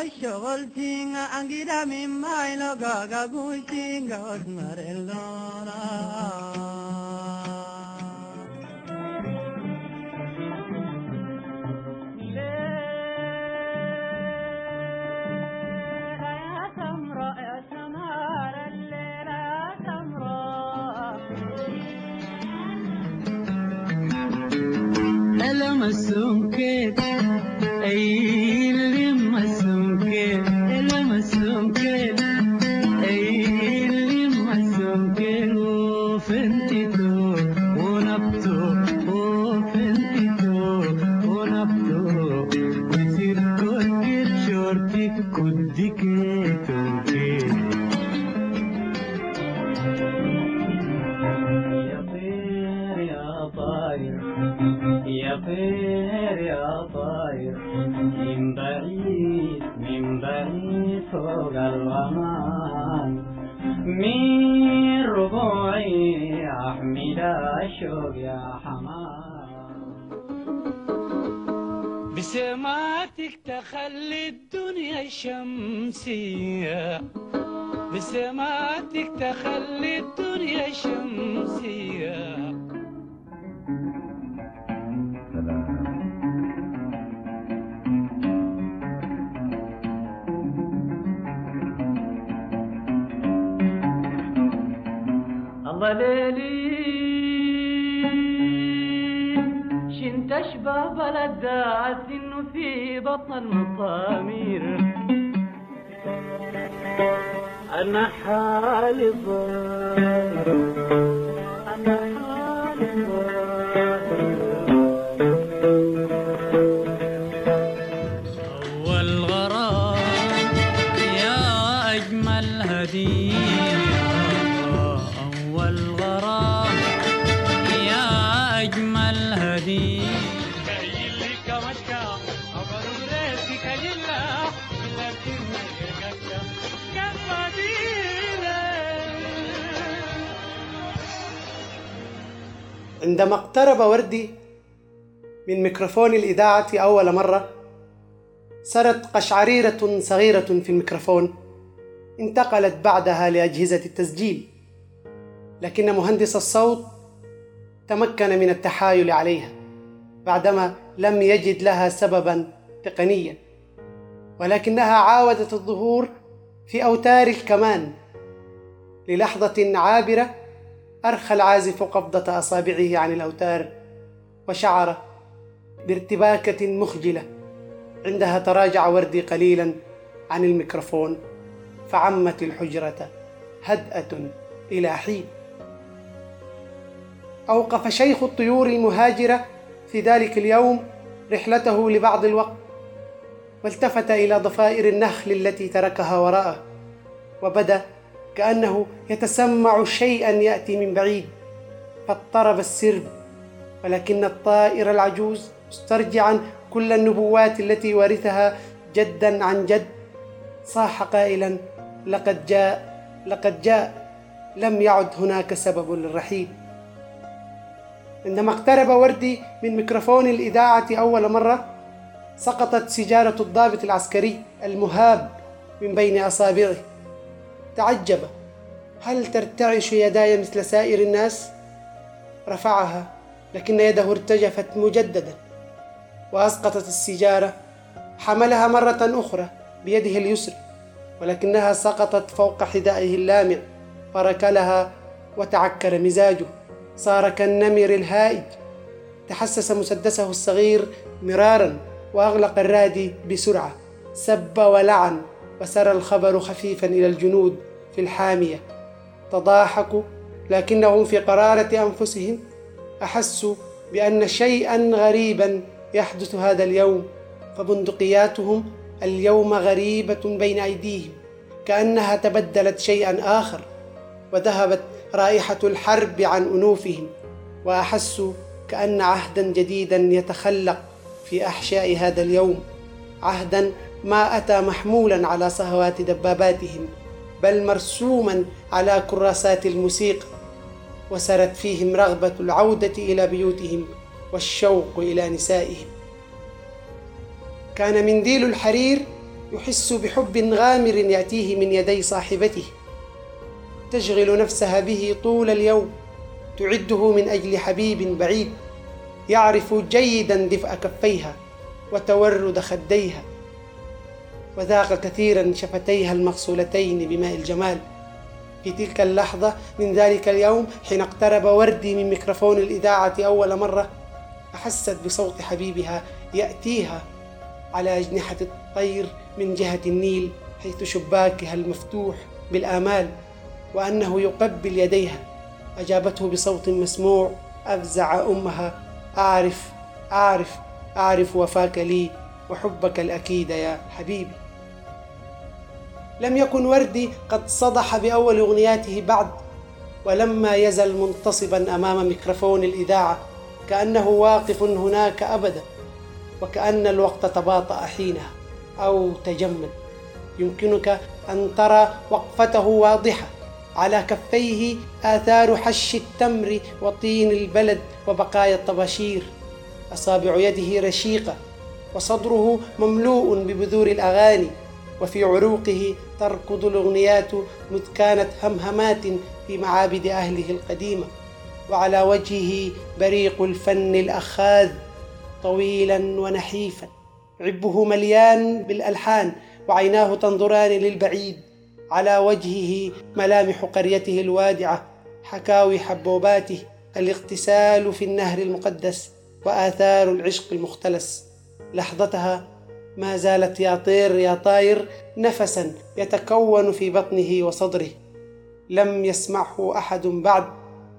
كفرين الدلو الشغل تينغا أنجدا من مايلو غاغا داعس إنه في بطن المطامير أنا حالي ضار عندما اقترب وردي من ميكروفون الإذاعة أول مرة سرت قشعريرة صغيرة في الميكروفون انتقلت بعدها لأجهزة التسجيل. لكن مهندس الصوت تمكن من التحايل عليها بعدما لم يجد لها سببا تقنيا. ولكنها عاودت الظهور في أوتار الكمان للحظة عابرة أرخى العازف قبضة أصابعه عن الأوتار وشعر بارتباكة مخجلة. عندها تراجع وردي قليلا عن الميكروفون فعمت الحجرة هدأة إلى حين. أوقف شيخ الطيور المهاجرة في ذلك اليوم رحلته لبعض الوقت والتفت إلى ضفائر النخل التي تركها وراءه وبدأ كأنه يتسمع شيئا يأتي من بعيد. فاضطرب السرب ولكن الطائر العجوز مسترجعا كل النبوات التي ورثها جدا عن جد. صاح قائلا لقد جاء لقد جاء لم يعد هناك سبب للرحيل. عندما اقترب وردي من ميكروفون الإذاعة أول مرة سقطت سجارة الضابط العسكري المهاب من بين أصابعه. تعجب. هل ترتعش يداي مثل سائر الناس؟ رفعها لكن يده ارتجفت مجددا وأسقطت السجاره حملها مرة أخرى بيده اليسرى ولكنها سقطت فوق حذائه اللامع. فركلها وتعكر مزاجه. صار كالنمر الهائج. تحسس مسدسه الصغير مرارا وأغلق الرادي بسرعة. سب ولعن وسرى الخبر خفيفا إلى الجنود. في الحامية. تضاحكوا لكنهم في قرارة أنفسهم. احسوا بأن شيئا غريبا يحدث هذا اليوم فبندقياتهم اليوم غريبة بين أيديهم كأنها تبدلت شيئا آخر وذهبت رائحة الحرب عن أنوفهم. واحسوا كأن عهدا جديدا يتخلق في أحشاء هذا اليوم عهدا ما أتى محمولا على صهوات دباباتهم. بل مرسوما على كراسات الموسيقى وسرت فيهم رغبة العودة إلى بيوتهم والشوق إلى نسائهم. كان منديل الحرير يحس بحب غامر يأتيه من يدي صاحبته تشغل نفسها به طول اليوم تعده من أجل حبيب بعيد يعرف جيدا دفء كفيها وتورد خديها. وذاق كثيرا شفتيها المغسولتين بماء الجمال. في تلك اللحظة من ذلك اليوم حين اقترب وردي من ميكروفون الإذاعة أول مرة أحست بصوت حبيبها يأتيها على أجنحة الطير من جهة النيل حيث شباكها المفتوح بالآمال وأنه يقبل يديها. أجابته بصوت مسموع أفزع أمها أعرف أعرف أعرف وفاك لي وحبك الأكيد يا حبيبي. لم يكن وردي قد صدح بأول أغنياته بعد ولما يزل منتصبا أمام ميكروفون الإذاعة كأنه واقف هناك أبدا وكأن الوقت تباطأ حينها أو تجمد يمكنك أن ترى وقفته واضحة على كفيه آثار حش التمر وطين البلد وبقايا الطباشير. أصابع يده رشيقة وصدره مملوء ببذور الأغاني. وفي عروقه تركض الأغنيات مذ كانت همهمات في معابد أهله القديمة. وعلى وجهه بريق الفن الأخاذ طويلا ونحيفا. عبه مليان بالألحان وعيناه تنظران للبعيد. على وجهه ملامح قريته الوادعة حكاوي حبوباته الاغتسال في النهر المقدس وآثار العشق المختلس. لحظتها ما زالت يا طير يا طاير نفسا يتكون في بطنه وصدره. لم يسمعه أحد بعد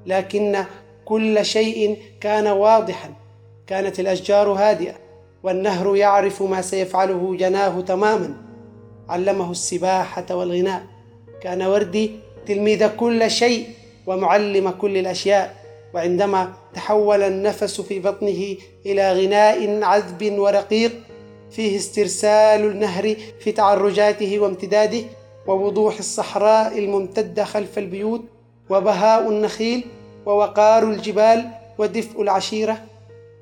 لكن كل شيء كان واضحا. كانت الأشجار هادئة والنهر يعرف ما سيفعله جناه تماما. علمه السباحة والغناء. كان وردي تلميذ كل شيء ومعلم كل الأشياء. وعندما تحول النفس في بطنه إلى غناء عذب ورقيق فيه استرسال النهر في تعرجاته وامتداده ووضوح الصحراء الممتدة خلف البيوت وبهاء النخيل ووقار الجبال ودفء العشيرة.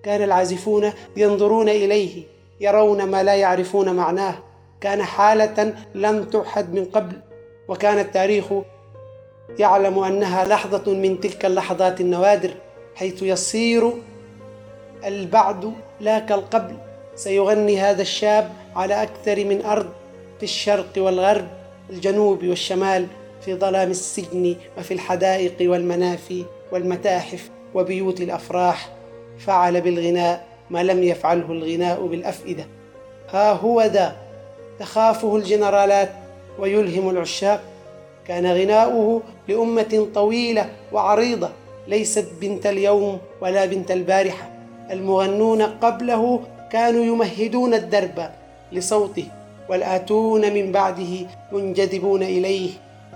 كان العازفون ينظرون إليه يرون ما لا يعرفون معناه. كان حالة لم تحد من قبل وكان التاريخ يعلم أنها لحظة من تلك اللحظات النوادر حيث يصير البعد لا كالقبل. سيغني هذا الشاب على أكثر من أرض في الشرق والغرب الجنوب والشمال في ظلام السجن وفي الحدائق والمنافي والمتاحف وبيوت الأفراح. فعل بالغناء ما لم يفعله الغناء بالأفئدة. ها هو ذا تخافه الجنرالات ويلهم العشاق. كان غناؤه لأمة طويلة وعريضة ليست بنت اليوم ولا بنت البارحة. المغنون قبله كانوا يمهدون الدرب لصوته والآتون من بعده منجذبون إليه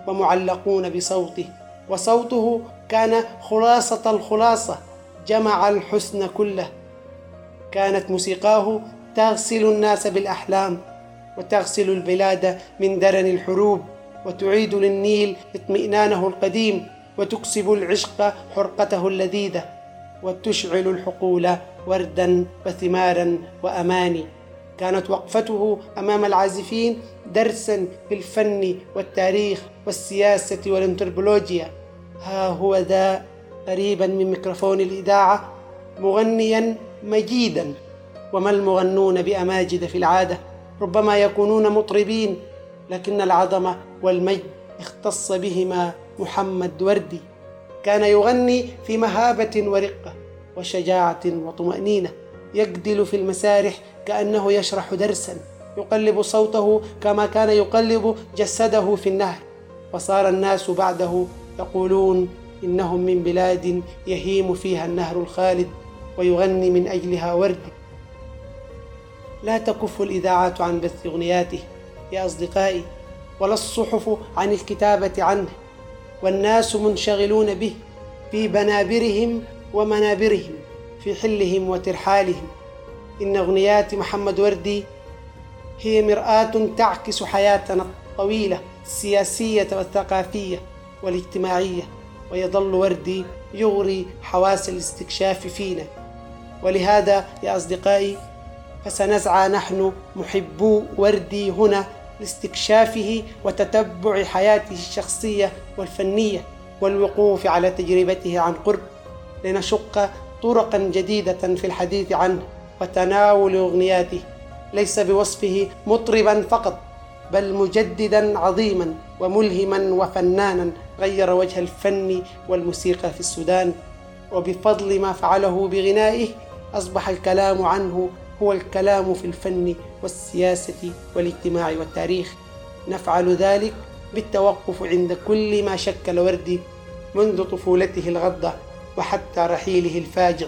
ومعلقون بصوته. وصوته كان خلاصة الخلاصة جمع الحسن كله. كانت موسيقاه تغسل الناس بالأحلام وتغسل البلاد من درن الحروب وتعيد للنيل اطمئنانه القديم وتكسب العشق حرقته اللذيذة. وتشعل الحقول وردا وثمارا وأماني. كانت وقفته أمام العازفين درسا في الفن والتاريخ والسياسة والانثروبولوجيا ها هو ذا قريبا من ميكروفون الإذاعة مغنيا مجيدا. وما المغنون بأماجد في العادة؟ ربما يكونون مطربين لكن العظمة والمجد اختص بهما محمد وردي. كان يغني في مهابة ورقة وشجاعة وطمأنينة يجدل في المسارح كأنه يشرح درسا يقلب صوته كما كان يقلب جسده في النهر. وصار الناس بعده يقولون إنهم من بلاد يهيم فيها النهر الخالد ويغني من أجلها ورد. لا تكف الإذاعات عن بث أغنياته يا أصدقائي ولا الصحف عن الكتابة عنه. والناس منشغلون به في بنابرهم ومنابرهم في حلهم وترحالهم. إن أغنيات محمد وردي هي مرآة تعكس حياتنا الطويلة السياسية والثقافية والاجتماعية ويظل وردي يغري حواس الاستكشاف فينا. ولهذا يا أصدقائي فسنسعى نحن محبو وردي هنا لاستكشافه وتتبع حياته الشخصية والفنية والوقوف على تجربته عن قرب لنشق طرقا جديدة في الحديث عنه وتناول أغنياته. ليس بوصفه مطربا فقط بل مجددا عظيما وملهما وفنانا غير وجه الفن والموسيقى في السودان. وبفضل ما فعله بغنائه أصبح الكلام عنه هو الكلام في الفن والسياسة والاجتماع والتاريخ. نفعل ذلك بالتوقف عند كل ما شكل وردي منذ طفولته الغضة وحتى رحيله الفاجر.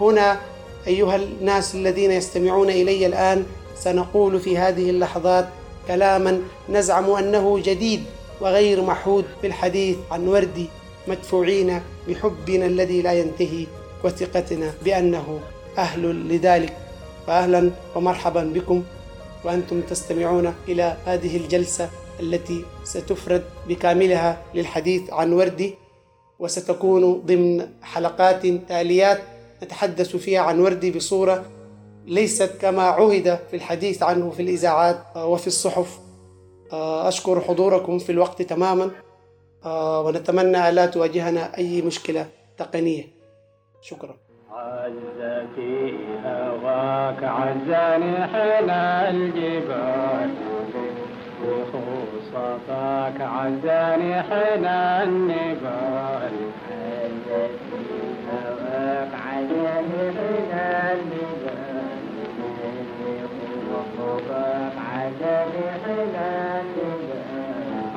هنا أيها الناس الذين يستمعون إلي الآن سنقول في هذه اللحظات كلاما نزعم أنه جديد وغير محود في الحديث عن وردي مدفوعين بحبنا الذي لا ينتهي وثقتنا بأنه أهل لذلك. فاهلا ومرحبا بكم وأنتم تستمعون إلى هذه الجلسة التي ستفرد بكاملها للحديث عن وردي وستكون ضمن حلقات تاليات نتحدث فيها عن وردي بصورة ليست كما عهد في الحديث عنه في الإذاعات وفي الصحف. أشكر حضوركم في الوقت تماما ونتمنى الا تواجهنا أي مشكلة تقنية. شكرا. عزتي هواك عزاني حين الجبال. بخوصتك عزاني حين النبال. النبال.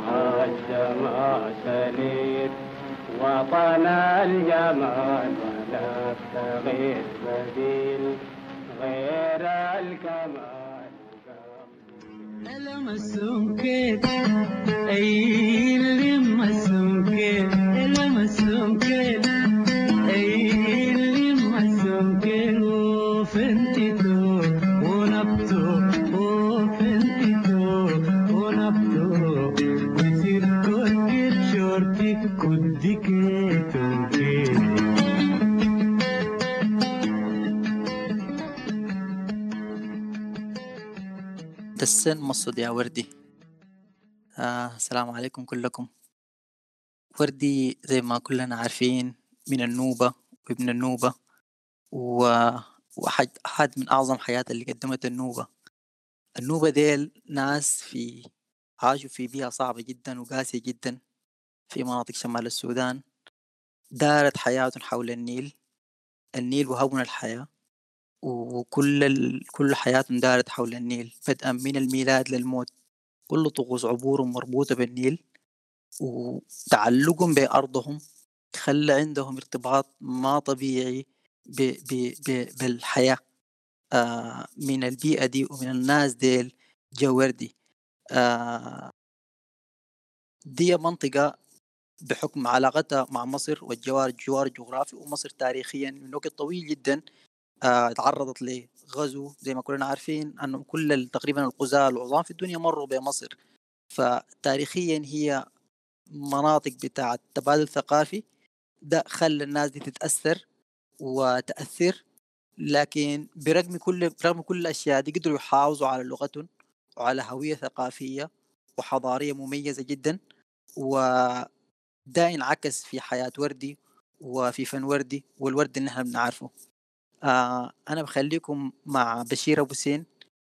عز ما سليت وطن الجمال. ولا تغير بديل غير الكمال. المسوكيت أي اللي مسوكيت المسوكيت اي تسن مصد يا وردي. آه السلام عليكم كلكم. وردي زي ما كلنا عارفين من النوبة وابن النوبة و... وأحد أحد من أعظم حياة اللي قدمت النوبة. النوبة ديل ناس في عاشوا في بيئة صعبة جدا وقاسية جدا في مناطق شمال السودان. دارت حياتهم حول النيل. النيل وهون الحياة. وكل ال... كل حياتهم دارت حول النيل بدءا من الميلاد للموت كل طقوس عبورهم مربوطة بالنيل وتعلقهم بأرضهم خلى عندهم ارتباط ما طبيعي ب... ب... ب... بالحياة آه من البيئة دي ومن الناس ديل جوردي. آه دي منطقة بحكم علاقتها مع مصر والجوار الجوار الجغرافي ومصر تاريخيا من وقت طويل جدا. تعرضت لغزو زي ما كلنا عارفين أنه كل تقريبا الغزاة العظام في الدنيا مروا بمصر فتاريخيا هي مناطق بتاعة تبادل ثقافي. ده خلى الناس دي تتأثر وتأثر لكن برغم كل برغم كل الأشياء دي قدروا يحافظوا على لغتهم وعلى هوية ثقافية وحضارية مميزة جدا. وده انعكس في حياة وردي وفي فن وردي والورد اللي إحنا بنعرفه. آه أنا بخليكم مع بشير أبو سين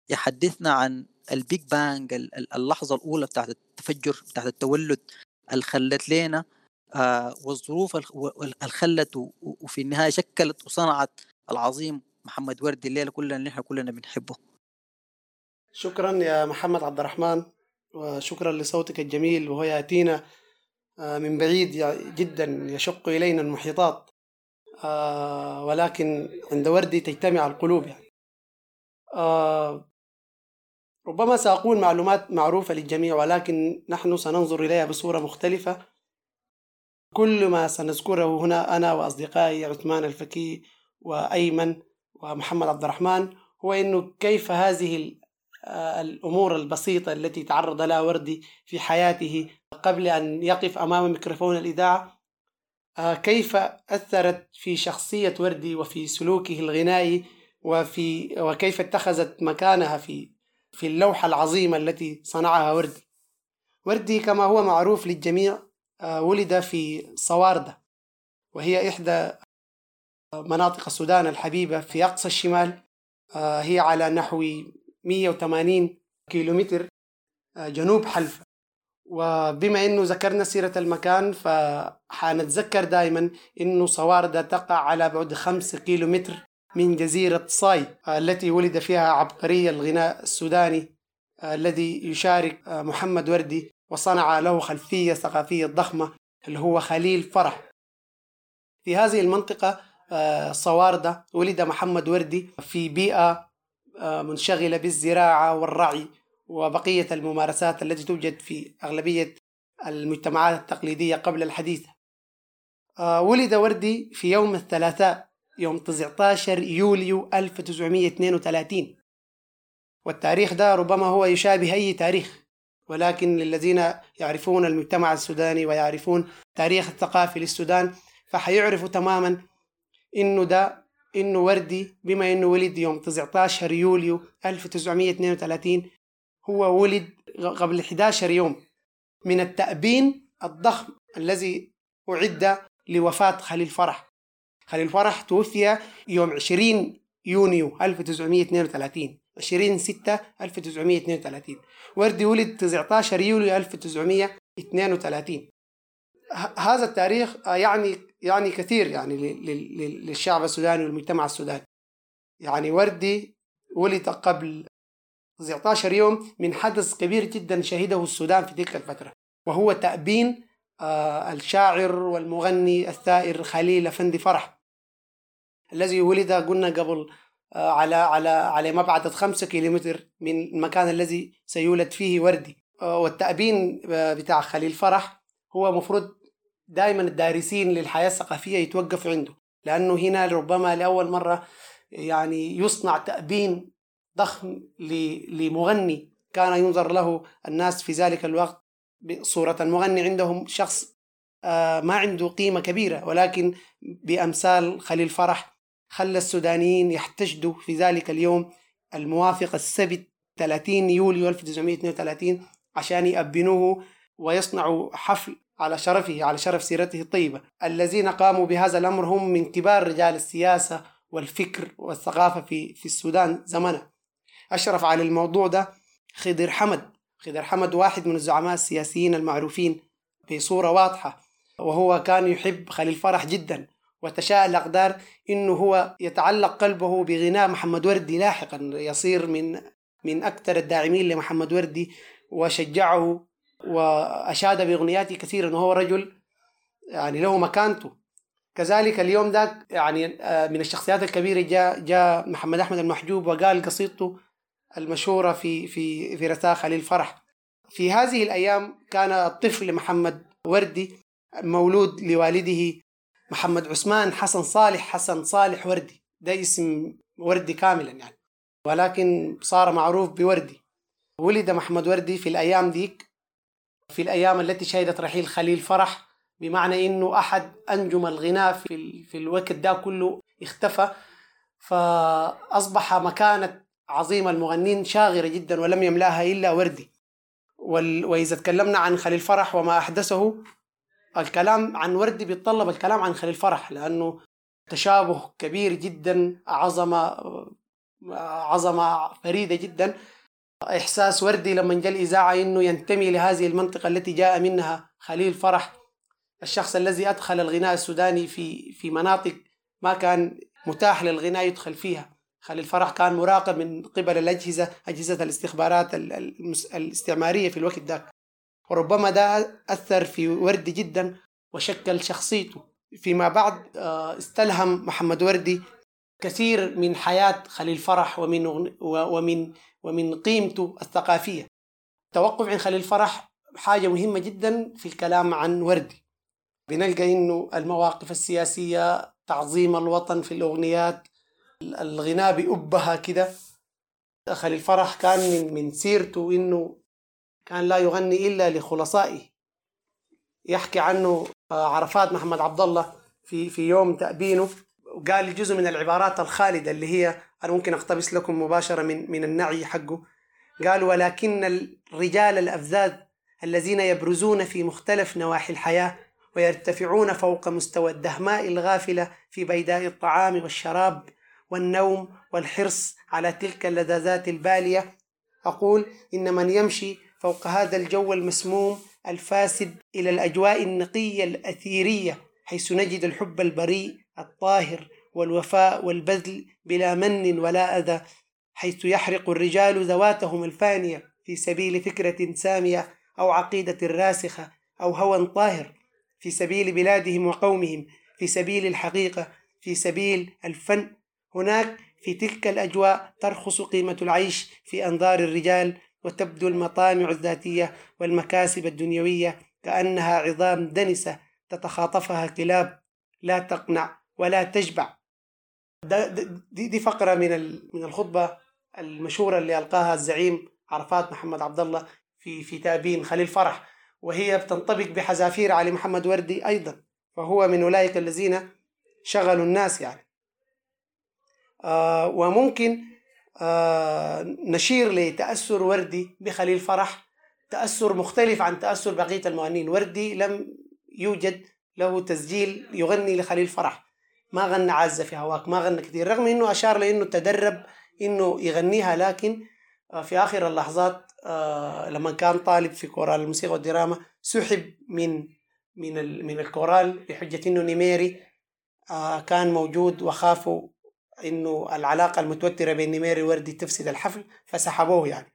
يحدثنا عن ال Big Bang اللحظة الأولى بتاعت التفجر بتاعت التولد اللي خلت لنا آه والظروف اللي خلت وفي النهاية شكلت وصنعت العظيم محمد وردي الليلة كلنا اللي إحنا كلنا بنحبه. شكرا يا محمد عبد الرحمن وشكرا لصوتك الجميل وهو يأتينا من بعيد جدا يشق إلينا المحيطات. ولكن عند وردي تجتمع القلوب يعني. ربما سأقول معلومات معروفة للجميع ولكن نحن سننظر إليها بصورة مختلفة. كل ما سنذكره هنا أنا وأصدقائي عثمان الفكي وأيمن ومحمد عبد الرحمن هو أنه كيف هذه الأمور البسيطة التي تعرض لها وردي في حياته قبل أن يقف أمام ميكروفون الإذاعة كيف أثرت في شخصية وردي وفي سلوكه الغنائي وفي وكيف اتخذت مكانها في في اللوحة العظيمة التي صنعها وردي؟ وردي كما هو معروف للجميع آه، ولد في صواردة وهي إحدى مناطق السودان الحبيبة في أقصى الشمال آه، هي على نحو 180 كيلومتر آه، جنوب حلفا وبما إنه ذكرنا سيرة المكان فحنتذكر دائما إنه صواردة تقع على بعد خمسة كيلو متر من جزيرة صاي التي ولد فيها عبقري الغناء السوداني الذي يشارك محمد وردي وصنع له خلفية ثقافية ضخمة اللي هو خليل فرح. في هذه المنطقة صواردة ولد محمد وردي في بيئة منشغلة بالزراعة والرعي. وبقية الممارسات التي توجد في أغلبية المجتمعات التقليدية قبل الحديثة آه، ولد وردي في يوم الثلاثاء يوم 19 يوليو 1932 والتاريخ ده ربما هو يشابه أي تاريخ ولكن للذين يعرفون المجتمع السوداني ويعرفون تاريخ الثقافي للسودان فحيعرفوا تماما إنه ده إنه وردي بما إنه ولد يوم 19 يوليو 1932 هو ولد قبل 11 يوم من التأبين الضخم الذي أعد لوفاة خليل فرح. خليل فرح توفي يوم 20 يونيو 1932 20 6 1932 وردي ولد 19 يوليو 1932 هذا التاريخ يعني يعني كثير يعني للشعب السوداني والمجتمع السوداني. يعني وردي ولد قبل 19 يوم من حدث كبير جدا شهده السودان في تلك الفترة وهو تأبين آه، الشاعر والمغني الثائر خليل أفندي فرح الذي ولد قلنا قبل آه، على على على مبعد خمسة كيلومتر من المكان الذي سيولد فيه وردي. آه، والتأبين بتاع خليل فرح هو مفروض دائما الدارسين للحياة الثقافية يتوقفوا عنده لأنه هنا ربما لأول مرة يعني يصنع تأبين ضخم لمغني كان ينظر له الناس في ذلك الوقت بصورة المغني عندهم شخص آه، ما عنده قيمة كبيرة ولكن بأمثال خليل فرح خلى السودانيين يحتشدوا في ذلك اليوم الموافق السبت 30 يوليو 1932 عشان يأبنوه ويصنعوا حفل على شرفه على شرف سيرته الطيبة. الذين قاموا بهذا الأمر هم من كبار رجال السياسة والفكر والثقافة في, في السودان زمنه أشرف على الموضوع ده خضر حمد. خضر حمد واحد من الزعماء السياسيين المعروفين بصورة واضحة وهو كان يحب خليل فرح جدا وتشاء الأقدار إنه هو يتعلق قلبه بغناء محمد وردي لاحقا يصير من من أكثر الداعمين لمحمد وردي وشجعه وأشاد بأغنياته كثيرا وهو رجل يعني له مكانته. كذلك اليوم ذاك يعني آه، من الشخصيات الكبيرة جاء جاء محمد أحمد المحجوب وقال قصيدته المشهورة في في في رثاء خليل فرح في هذه الأيام كان الطفل محمد وردي مولود لوالده محمد عثمان حسن صالح حسن صالح وردي. ده اسم وردي كاملا يعني. ولكن صار معروف بوردي. ولد محمد وردي في الأيام ديك في الأيام التي شهدت رحيل خليل فرح بمعنى إنه أحد أنجم الغناء في, في الوقت ده كله اختفى. فأصبح مكانة عظيمة المغنين شاغرة جدا ولم يملاها إلا وردي. وال... وإذا تكلمنا عن خليل فرح وما أحدثه الكلام عن وردي بيتطلب الكلام عن خليل فرح لأنه تشابه كبير جدا عظمة عظمة فريدة جدا. إحساس وردي لما جاء الإذاعة إنه ينتمي لهذه المنطقة التي جاء منها خليل فرح الشخص الذي أدخل الغناء السوداني في في مناطق ما كان متاح للغناء يدخل فيها. خليل فرح كان مراقب من قبل الأجهزة أجهزة الاستخبارات الاستعمارية في الوقت ذاك. وربما ده أثر في وردي جدا وشكل شخصيته. فيما بعد آه، استلهم محمد وردي كثير من حياة خليل فرح ومن ومن ومن قيمته الثقافية. التوقف عن خليل فرح حاجة مهمة جدا في الكلام عن وردي. بنلقى إنه المواقف السياسية تعظيم الوطن في الأغنيات الغناء بأبها كده. خليل فرح كان من, من سيرته إنه كان لا يغني إلا لخلصائه. يحكي عنه عرفات محمد عبد الله في في يوم تأبينه. وقال جزء من العبارات الخالدة اللي هي أنا ممكن أقتبس لكم مباشرة من من النعي حقه. قال ولكن الرجال الأفذاذ الذين يبرزون في مختلف نواحي الحياة ويرتفعون فوق مستوى الدهماء الغافلة في بيداء الطعام والشراب والنوم والحرص على تلك اللذاذات البالية. أقول إن من يمشي فوق هذا الجو المسموم الفاسد إلى الأجواء النقية الأثيرية حيث نجد الحب البريء الطاهر والوفاء والبذل بلا من ولا أذى حيث يحرق الرجال ذواتهم الفانية في سبيل فكرة سامية أو عقيدة راسخة أو هوى طاهر في سبيل بلادهم وقومهم في سبيل الحقيقة في سبيل الفن هناك في تلك الأجواء ترخص قيمة العيش في أنظار الرجال وتبدو المطامع الذاتية والمكاسب الدنيوية كأنها عظام دنسة تتخاطفها كلاب لا تقنع ولا تشبع. ده دي, دي فقرة من من الخطبة المشهورة اللي ألقاها الزعيم عرفات محمد عبد الله في في تابين خليل فرح وهي بتنطبق بحذافير علي محمد وردي أيضا فهو من أولئك الذين شغلوا الناس يعني. وممكن آه نشير لتأثر وردي بخليل فرح. تأثر مختلف عن تأثر بقية المغنيين. وردي لم يوجد له تسجيل يغني لخليل فرح. ما غنى عزة في هواك ما غنى كثير رغم إنه أشار لإنه تدرب إنه يغنيها لكن آه، في آخر اللحظات آه، لما كان طالب في كورال الموسيقى والدراما سحب من من من الكورال بحجه إنه نيميري آه، كان موجود وخافوا إنه العلاقة المتوترة بين نيميري ووردي تفسد الحفل فسحبوه يعني.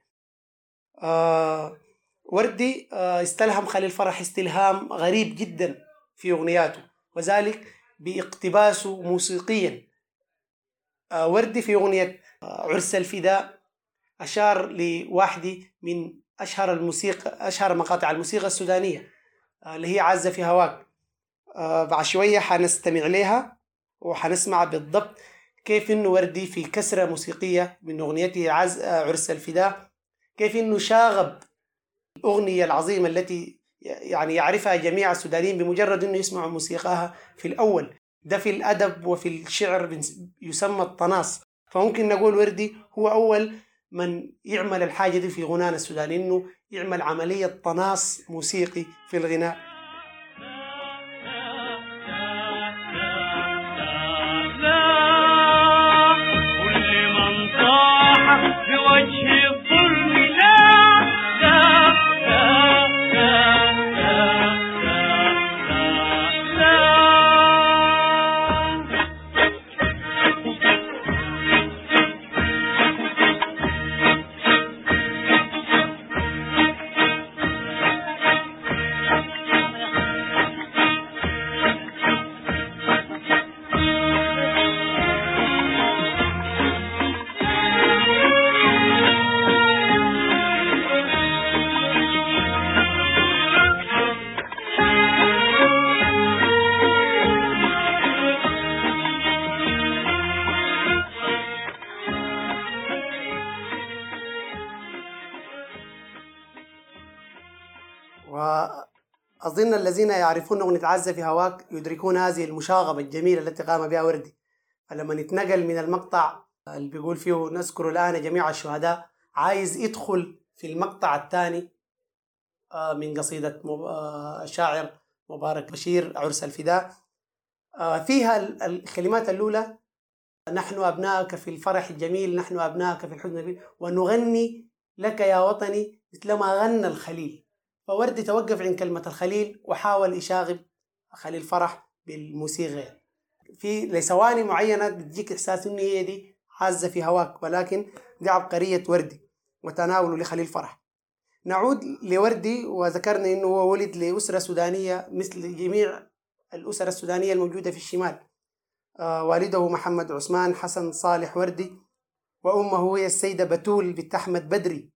وردي استلهم خليل فرح استلهام غريب جدا في أغنياته وذلك باقتباسه موسيقيا. آه، وردي في أغنية آه، عرس الفداء أشار لواحدة من أشهر الموسيقى أشهر مقاطع الموسيقى السودانية آه، اللي هي عزة في هواك. بعد شوية حنستمع لها وحنسمع بالضبط كيف إنه وردي في كسرة موسيقية من أغنيته عز عرس الفداء؟ كيف إنه شاغب الأغنية العظيمة التي يعني يعرفها جميع السودانيين بمجرد إنه يسمعوا موسيقاها في الأول. ده في الأدب وفي الشعر يسمى الطناس. فممكن نقول وردي هو أول من يعمل الحاجة دي في غنانا السوداني إنه يعمل عملية طناس موسيقي في الغناء. الذين يعرفون أغنية عزة في هواك يدركون هذه المشاغبة الجميلة التي قام بها وردي. فلما نتنقل من المقطع اللي بيقول فيه نذكر الآن جميع الشهداء عايز يدخل في المقطع الثاني آه، من قصيدة آه، الشاعر مبارك بشير عرس الفداء. آه، فيها الكلمات الأولى نحن أبناءك في الفرح الجميل نحن أبناءك في الحزن الجميل ونغني لك يا وطني مثلما غنى الخليل. فوردي توقف عند كلمة الخليل وحاول يشاغب خليل فرح بالموسيقى. في لثواني معينة بتجيك إحساس إنه هي دي حازة في هواك ولكن دي عبقرية وردي وتناوله لخليل فرح. نعود لوردي وذكرنا إنه هو ولد لأسرة سودانية مثل جميع الأسر السودانية الموجودة في الشمال. آه والده محمد عثمان حسن صالح وردي وأمه هي السيدة بتول بنت أحمد بدري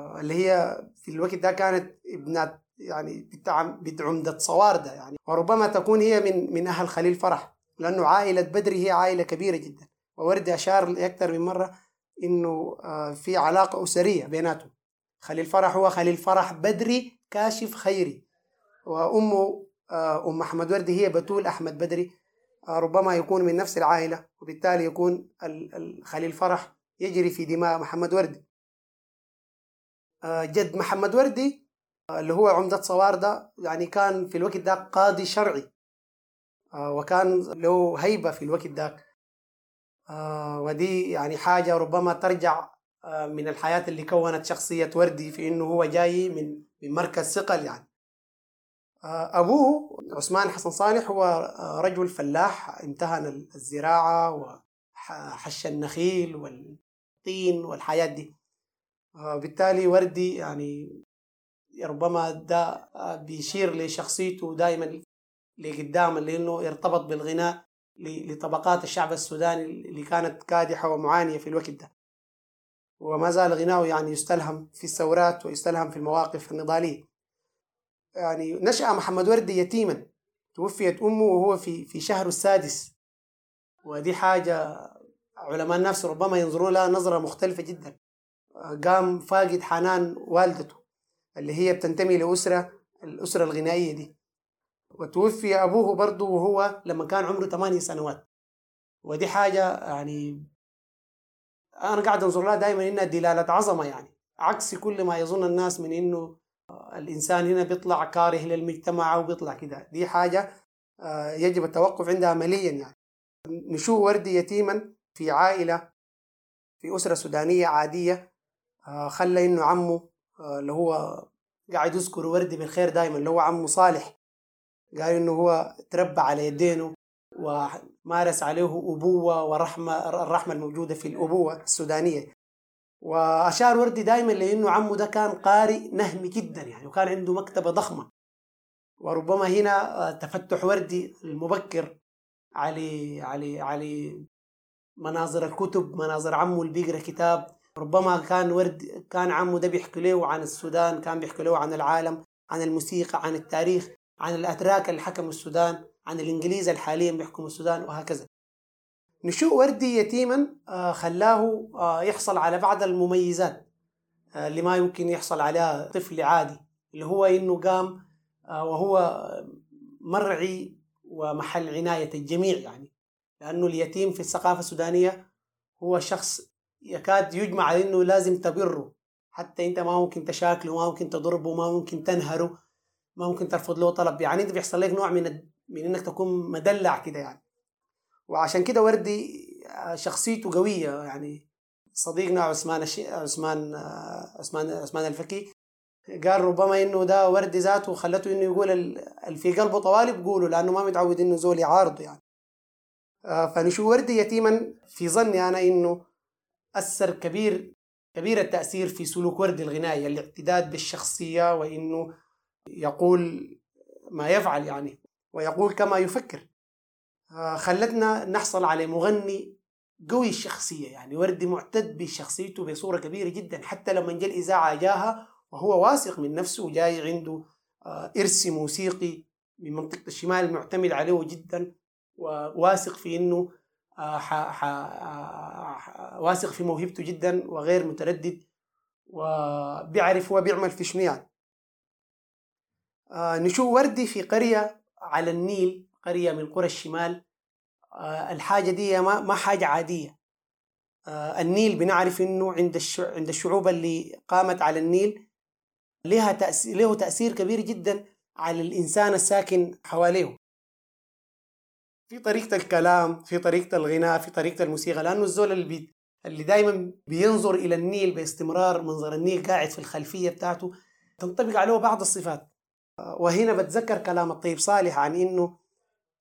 اللي هي في الوقت ده كانت ابنة يعني بنت عمدة صواردة يعني. وربما تكون هي من من أهل خليل فرح لأنه عائلة بدري هي عائلة كبيرة جدا. ووردي أشار أكثر من مرة إنه آه، في علاقة أسرية بيناتهم. خليل فرح هو خليل فرح بدري كاشف خيري. وأمه آه، أم أحمد وردي هي بتول أحمد بدري. آه، ربما يكون من نفس العائلة وبالتالي يكون خليل فرح يجري في دماء محمد وردي. جد محمد وردي آه، اللي هو عمدة صوار ده يعني كان في الوقت ده قاضي شرعي. آه، وكان له هيبة في الوقت ده آه، ودي يعني حاجة ربما ترجع آه، من الحياة اللي كونت شخصية وردي في إنه هو جاي من من مركز ثقل يعني. آه، أبوه عثمان حسن صالح هو آه، رجل فلاح امتهن الزراعة وحش النخيل والطين والحياة دي. آه، بالتالي وردي يعني ربما ده بيشير لشخصيته دائما لقدام لأنه ارتبط بالغناء لطبقات الشعب السوداني اللي كانت كادحة ومعانية في الوقت ده. وما زال غناؤه يعني يستلهم في الثورات ويستلهم في المواقف النضالية. يعني نشأ محمد وردي يتيما. توفيت أمه وهو في في شهره السادس. ودي حاجة علماء النفس ربما ينظرون لها نظرة مختلفة جدا. قام فاقد حنان والدته اللي هي بتنتمي لأسرة الأسرة الغنائية دي. وتوفي أبوه برضه وهو لما كان عمره ثمانية سنوات. ودي حاجة يعني أنا قاعد أنظر لها دائما إنها دلالة عظمة يعني. عكس كل ما يظن الناس من إنه الإنسان هنا بيطلع كاره للمجتمع أو بيطلع كده. دي حاجة آه، يجب التوقف عندها عمليا يعني. نشوء وردي يتيما في عائلة في أسرة سودانية عادية خلى إنه عمه آه، اللي هو قاعد يذكر وردي بالخير دائما اللي هو عمه صالح. قال إنه هو تربى على يدينه ومارس عليه أبوة ورحمة الرحمة الموجودة في الأبوة السودانية. وأشار وردي دائما لأنه عمه ده كان قارئ نهمي جدا يعني وكان عنده مكتبة ضخمة. وربما هنا آه، تفتح وردي المبكر على على على مناظر الكتب مناظر عمه اللي بيقرأ كتاب. ربما كان ورد كان عمه ده بيحكي له عن السودان كان بيحكي له عن العالم عن الموسيقى عن التاريخ عن الأتراك اللي حكموا السودان عن الإنجليز الحاليا بيحكموا السودان وهكذا. نشوء وردي يتيما آه، خلاه آه، يحصل على بعض المميزات آه، اللي ما يمكن يحصل عليها طفل عادي اللي هو إنه قام وهو مرعي ومحل عناية الجميع يعني. لأنه اليتيم في الثقافة السودانية هو شخص يكاد يجمع على إنه لازم تبره. حتى أنت ما ممكن تشاكله ما ممكن تضربه ما ممكن تنهره ما ممكن ترفض له طلب. يعني أنت بيحصل لك نوع من الد- من إنك تكون مدلع كده يعني. وعشان كده وردي آه، شخصيته قوية. يعني صديقنا عثمان الش... عثمان آه، عثمان عثمان الفكي قال ربما إنه ده وردي ذاته خلته إنه يقول ال- اللي في قلبه طوالب قوله لأنه ما متعود إنه زول يعارضه يعني. آه، فنشوف وردي يتيما في ظني أنا إنه أثر كبير كبير التأثير في سلوك وردي الغنائي الاعتداد بالشخصية وإنه يقول ما يفعل يعني ويقول كما يفكر. آه، خلتنا نحصل على مغني قوي الشخصية يعني وردي معتد بشخصيته بصورة كبيرة جدا حتى لما جاء الإذاعة جاها وهو واثق من نفسه وجاي عنده آه، إرث موسيقي من منطقة الشمال معتمد عليه جدا وواثق في آه، ح- ح- واثق في موهبته جدا وغير متردد وبيعرف هو بيعمل في شنو يعني. آه، نشوف وردي في قرية على النيل قرية من قرى الشمال. آه، الحاجة دي ما ما حاجة عادية. آه، النيل بنعرف إنه عند عند الشعوب اللي قامت على النيل لها تأثير له تأثير كبير جدا على الإنسان الساكن حواليه. في طريقة الكلام في طريقة الغناء في طريقة الموسيقى لأنه الزول اللي بي اللي دايما بينظر إلى النيل باستمرار منظر النيل قاعد في الخلفية بتاعته تنطبق عليه بعض الصفات. وهنا بتذكر كلام الطيب صالح عن إنه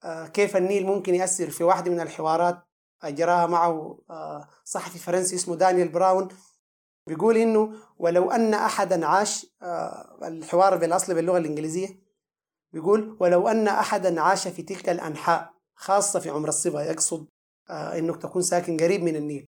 آه، كيف النيل ممكن يأثر في واحدة من الحوارات أجراها معه آه، صحفي فرنسي اسمه دانيال براون. بيقول إنه ولو أن أحدا عاش آه، الحوار بالأصل باللغة الإنجليزية بيقول ولو أن أحدا عاش في تلك الأنحاء خاصة في عمر الصبا يقصد آه، إنك تكون ساكن قريب من النيل.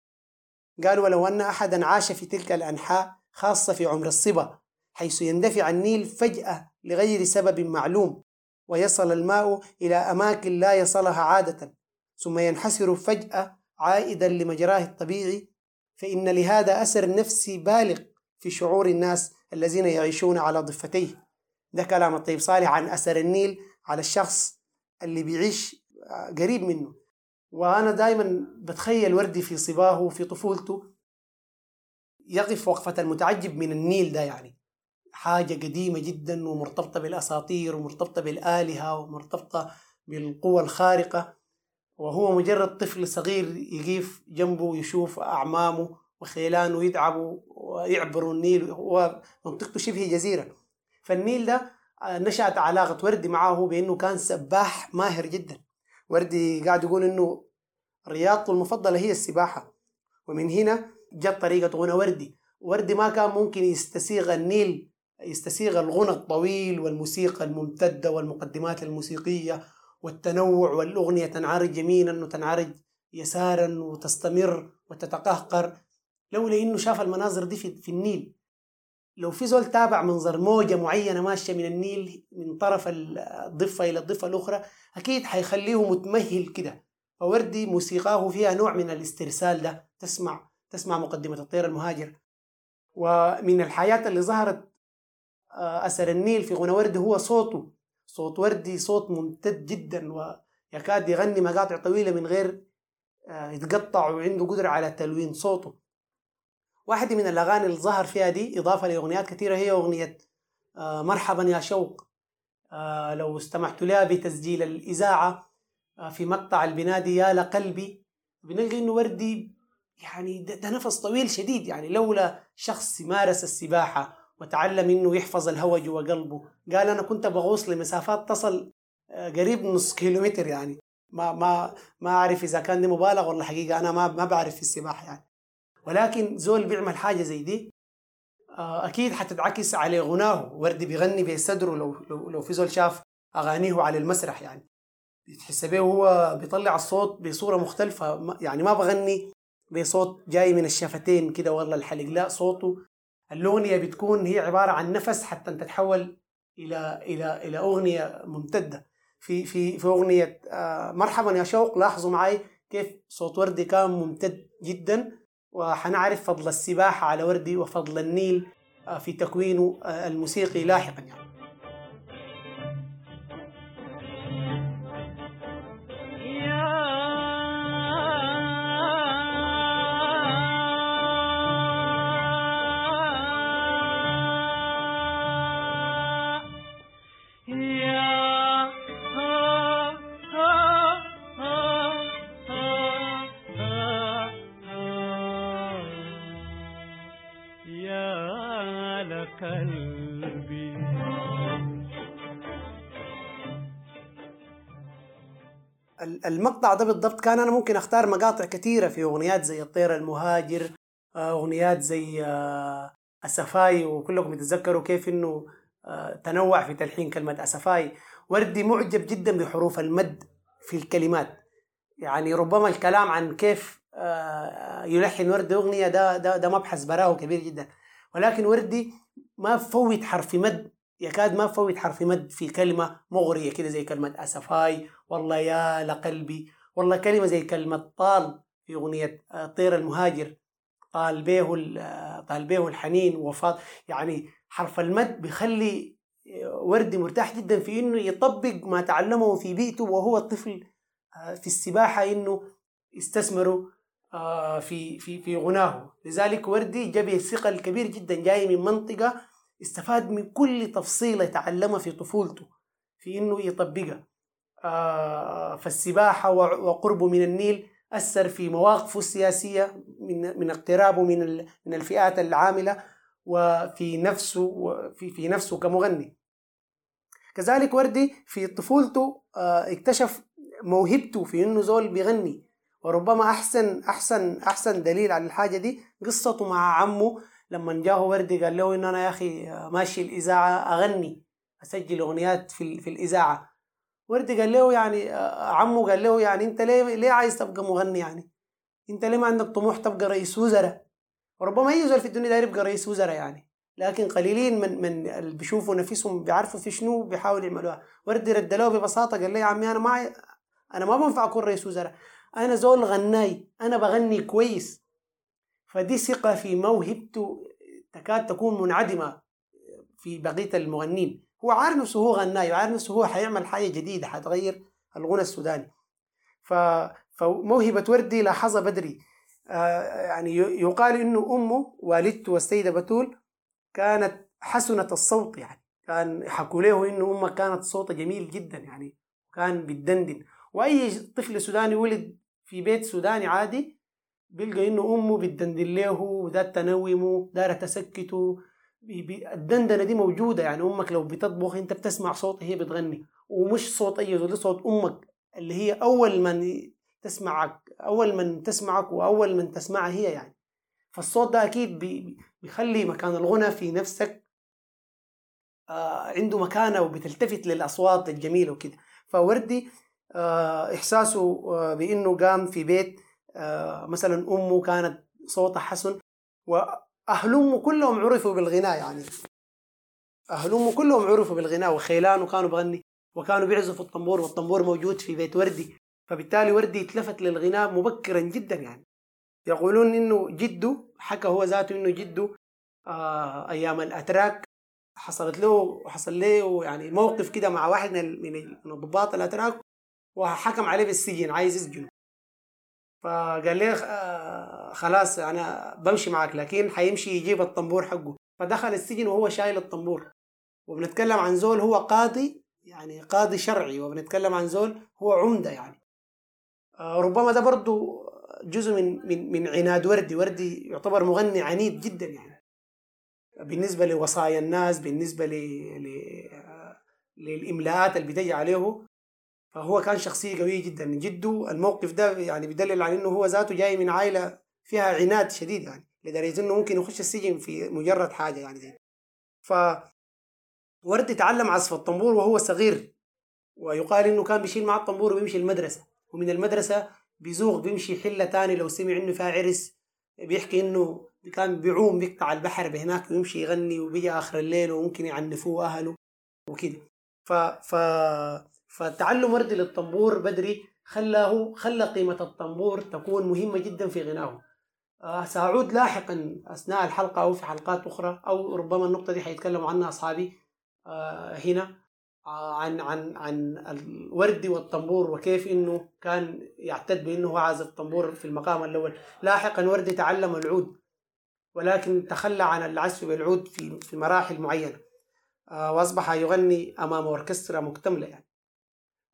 قال ولو أن أحدا عاش في تلك الأنحاء خاصة في عمر الصبا حيث يندفع النيل فجأة لغير سبب معلوم ويصل الماء إلى أماكن لا يصلها عادة ثم ينحسر فجأة عائدا لمجراه الطبيعي فإن لهذا أثر نفسي بالغ في شعور الناس الذين يعيشون على ضفتيه. ده كلام الطيب صالح عن أثر النيل على الشخص اللي بيعيش قريب منه. وأنا دائما بتخيل وردي في صباه في طفولته يقف وقفة المتعجب من النيل ده يعني. حاجة قديمة جدا ومرتبطة بالأساطير ومرتبطة بالآلهة ومرتبطة بالقوى الخارقة. وهو مجرد طفل صغير يقيف جنبه يشوف أعمامه وخيلانه يتعبوا ويعبروا النيل. ومنطقته شبه جزيرة. فالنيل ده نشأت علاقة وردي معه بأنه كان سباح ماهر جدا. وردي قاعد يقول أنه رياضته المفضلة هي السباحة. ومن هنا جت طريقة غنى وردي. وردي ما كان ممكن يستسيغ النيل يستسيغ الغنى الطويل والموسيقى الممتدة والمقدمات الموسيقية والتنوع والأغنية تنعرج يمينا وتنعرج يسارا وتستمر وتتقهقر. لولا إنه شاف المناظر دي في النيل. لو في زول تابع منظر موجة معينة ماشية من النيل من طرف الضفة إلى الضفة الأخرى أكيد حيخليه متمهل كده. فوردي موسيقاه فيها نوع من الاسترسال ده. تسمع تسمع مقدمة الطير المهاجر. ومن الحياة اللي ظهرت آه، أثر النيل في غنى وردي هو صوته. صوت وردي صوت ممتد جدا ويكاد يغني مقاطع طويلة من غير آه، يتقطع وعنده قدرة على تلوين صوته. واحدة من الأغاني اللي ظهر فيها دي إضافة لأغنيات كثيرة هي أغنية آه، مرحبا يا شوق. آه، لو استمعت لها بتسجيل الإذاعة في مقطع البنادي يا لقلبي. بنلقى إنه وردي يعني ده, نفس طويل شديد يعني لولا شخص مارس السباحة وتعلم إنه يحفظ الهواء جوا قلبه. قال أنا كنت بغوص لمسافات تصل قريب نص كيلومتر يعني. ما ما ما أعرف إذا كان دي مبالغة ولا حقيقة أنا ما ما بعرف في السباحة يعني. ولكن زول بيعمل حاجة زي دي أكيد حتتعكس على غناه. وردي بيغني بصدره لو لو لو في زول شاف أغانيه على المسرح يعني. بتحس بيه هو بيطلع الصوت بصورة مختلفة. يعني ما بغني بصوت جاي من الشفتين كده والله الحلق. لا صوته الاغنيه بتكون هي عبارة عن نفس حتى تتحول إلى إلى إلى أغنية ممتدة. في في في أغنية آه، مرحبا يا شوق لاحظوا معي كيف صوت وردي كان ممتد جدا. وحنعرف فضل السباحة على وردي وفضل النيل آه، في تكوينه آه، الموسيقي لاحقا يعني. المقطع ده بالضبط كان أنا ممكن أختار مقاطع كثيرة في أغنيات زي الطير المهاجر أغنيات زي أسفاي وكلكم تتذكروا كيف إنه تنوع في تلحين كلمة أسفاي. وردي معجب جدا بحروف المد في الكلمات. يعني ربما الكلام عن كيف يلحن وردي أغنية ده ده ده مبحث براه كبير جدا. ولكن وردي ما فوت حرف مد يكاد ما فوت حرف مد في كلمة مغرية كده زي كلمة أسفاي والله يا لقلبي والله كلمة زي كلمة طال في أغنية آه، طير المهاجر طال بيه آه، طال بيه الحنين وفاض يعني حرف المد بيخلي آه، وردي مرتاح جدا في إنه يطبق ما تعلمه في بيئته وهو طفل في السباحة إنه يستثمره في في في غناه. لذلك وردي جاب ثقل كبير جدا جاي من منطقة استفاد من كل تفصيلة تعلمها في طفولته في إنه يطبقها آه فالسباحة وقربه من النيل أثر في مواقفه السياسية من من اقترابه من من الفئات العاملة وفي نفسه وفي في نفسه كمغني. كذلك وردي في طفولته آه اكتشف موهبته في إنه زول بيغني وربما أحسن أحسن أحسن دليل على الحاجة دي قصته مع عمه لما جاه وردي قال له ان أنا يا أخي ماشي الإذاعة أغني أسجل أغنيات في في الإذاعة. وردي قال له يعني عمه قال له يعني أنت ليه ليه عايز تبقى مغني يعني؟ أنت ليه ما عندك طموح تبقى رئيس وزراء؟ وربما أي زول في الدنيا داير يبقى رئيس وزراء يعني لكن قليلين من من اللي بيشوفوا نفسهم بيعرفوا في شنو بيحاولوا يعملوها. وردي رد له ببساطة قال لي يا عمي أنا ما أنا ما بنفع أكون رئيس وزراء. أنا زول غناي أنا بغني كويس. فدي ثقة في موهبته تكاد تكون منعدمة في بقية المغنين. هو عارف نفسه هو غناي وعارف نفسه هو حيعمل حاجة جديدة حتغير الغنى السوداني. ف... فموهبة وردي لاحظها بدري. آه، يعني يقال إنه أمه والدته السيدة بتول كانت حسنة الصوت يعني. كان حكوا له إنه أمها كانت صوتها جميل جدا يعني كان بتدندن. وأي طفل سوداني ولد في بيت سوداني عادي بيلقى إنه أمه بتدندن له وده تنومه دار تسكته الدندنة دي موجودة يعني أمك لو بتطبخ أنت بتسمع صوت هي بتغني. ومش صوت زول ده صوت أمك اللي هي أول من تسمعك أول من تسمعك وأول من تسمعها هي يعني. فالصوت ده بي- بيخلي مكان الغنى في نفسك آه عنده مكانة وبتلتفت للأصوات الجميلة وكده. فوردي آه إحساسه آه بإنه قام في بيت مثلا أمه كانت صوتها حسن وأهل أمه كلهم عرفوا بالغناء يعني. أهل أمه كلهم عرفوا بالغناء وخيلانه كانوا بغني وكانوا بيعزفوا الطنبور والطنبور موجود في بيت وردي. فبالتالي وردي اتلفت للغناء مبكرا جدا يعني. يقولون إنه جده حكى هو ذاته إنه جده آه أيام الأتراك. حصلت له حصل له يعني موقف كده مع واحد من الضباط الأتراك وحكم عليه بالسجن عايز يسجنه. فقال لي آه خلاص أنا بمشي معك لكن حيمشي يجيب الطنبور حقه. فدخل السجن وهو شايل الطنبور. وبنتكلم عن زول هو قاضي يعني قاضي شرعي وبنتكلم عن زول هو عمدة يعني. آه، ربما ده برضو جزء من من من عناد وردي. وردي يعتبر مغني عنيد جدا يعني. بالنسبة لوصايا الناس. ل... آه، للإملاءات اللي بتجي عليه. فهو كان شخصية قوية جدا. جده الموقف ده يعني بيدلل على إنه هو ذاته جاي من عائلة فيها عناد شديد يعني لدرجة إنه ممكن يخش السجن في مجرد حاجة يعني زي ف وردي تعلم عزف الطنبور وهو صغير ويقال إنه كان بيشيل معه الطنبور وبيمشي المدرسة. ومن المدرسة بيزوغ بيمشي حلة تاني لو سمع إنه فيها عرس بيحكي إنه كان بيعوم بيقطع البحر بهناك ويمشي يغني وبيجي آخر الليل وممكن يعنفوه أهله وكده. ف ف فتعلم وردي للطنبور بدري خلاه خلى قيمة الطنبور تكون مهمة جدا في غناه آه، سأعود لاحقا أثناء الحلقة أو في حلقات أخرى أو ربما النقطة دي حيتكلموا عنها أصحابي آه، هنا آه، عن عن عن الوردي والطنبور وكيف إنه كان يعتد بأنه هو عازف طنبور في المقام الأول. لاحقا وردي تعلم العود ولكن تخلى عن العزف بالعود في في مراحل معينة. وأصبح يغني أمام أوركسترا مكتملة يعني.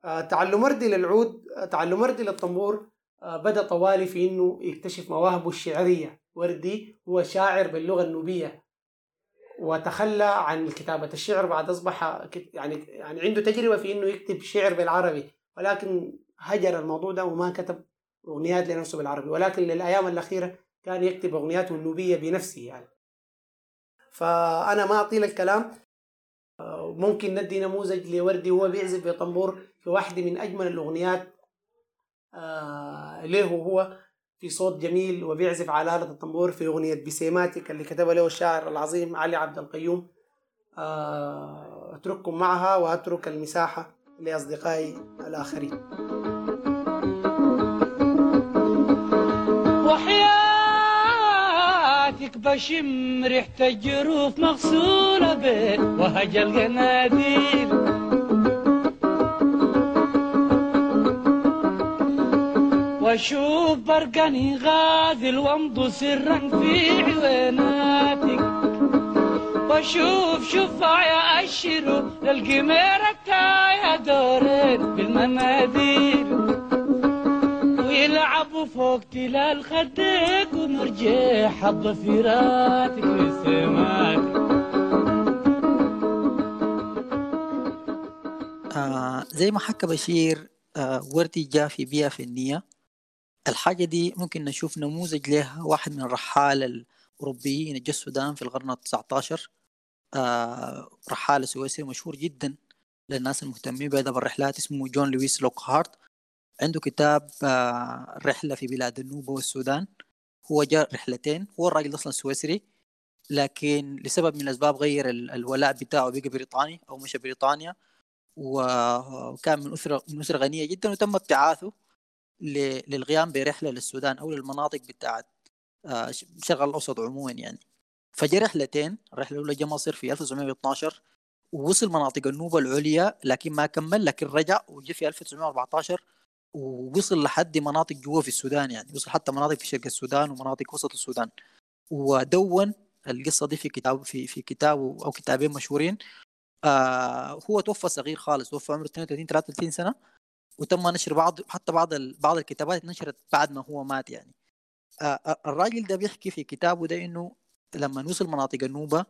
تعلم وردي للعود آه، تعلم وردي للطنبور آه، بدأ طوالي في إنه يكتشف مواهبه الشعرية. وردي هو شاعر باللغة النوبية. وتخلى عن كتابة الشعر بعد أصبح يعني يعني عنده تجربة في إنه يكتب شعر بالعربي. ولكن هجر الموضوع ده وما كتب أغنيات لنفسه بالعربي. ولكن للأيام الأخيرة كان يكتب أغنياته النوبية بنفسه يعني. فأنا ما أطيل الكلام. آه، ممكن ندي نموذج لوردي وهو بيعزف بطنبور في واحدة من أجمل الأغنيات آه، له هو في صوت جميل وبيعزف على آلة الطنبور في أغنية بسيماتك اللي كتبها له الشاعر العظيم علي عبد القيوم. آه، أترككم معها وأترك المساحة لأصدقائي الآخرين. وحياتك بشم ريحة الجروف مغسولة بيت وهج القناديل وأشوف برقني غازل وامضو سرا في عويناتك وأشوف شفايا اشروا للقميرة تايا دورين بالمناديل. ويلعبوا فوق تلال خدك ونرجع حب فيراتك وسماتك آه زي ما حكى بشير آه وردي جاء في بيئة فنية. الحاجة دي ممكن نشوف نموذج لها واحد من الرحالة الأوروبيين اللي جا السودان في القرن التسعة عشر آه رحالة سويسري مشهور جدا للناس المهتمين بأدب الرحلات اسمه جون لويس لوكهارت. عنده كتاب آه رحلة في بلاد النوبة والسودان هو جاء رحلتين. هو الراجل أصلا سويسري لكن لسبب من الأسباب غير ال- الولاء بتاعه بقى بريطاني أو مشى بريطانيا. وكان من أسرة من أسرة غنية جدا وتم ابتعاثه للقيام برحلة للسودان أو للمناطق بتاعت آه، الشرق الأوسط عموما يعني. فجاء رحلتين. الرحلة الأولى جاء مصر في 1912 ووصل مناطق النوبة العليا لكن ما كمل لكن رجع وجي في 1914 ووصل لحد مناطق جوا في السودان يعني وصل حتى مناطق في شرق السودان ومناطق وسط السودان. ودون القصة دي في كتاب في في كتابه أو كتابين مشهورين. آه هو توفى صغير خالص توفى عمره 32 33 سنة. وتم نشر بعض حتى بعض بعض الكتابات نشرت بعد ما هو مات يعني. آه آه، الراجل ده بيحكي في كتابه ده إنه لما وصل مناطق النوبة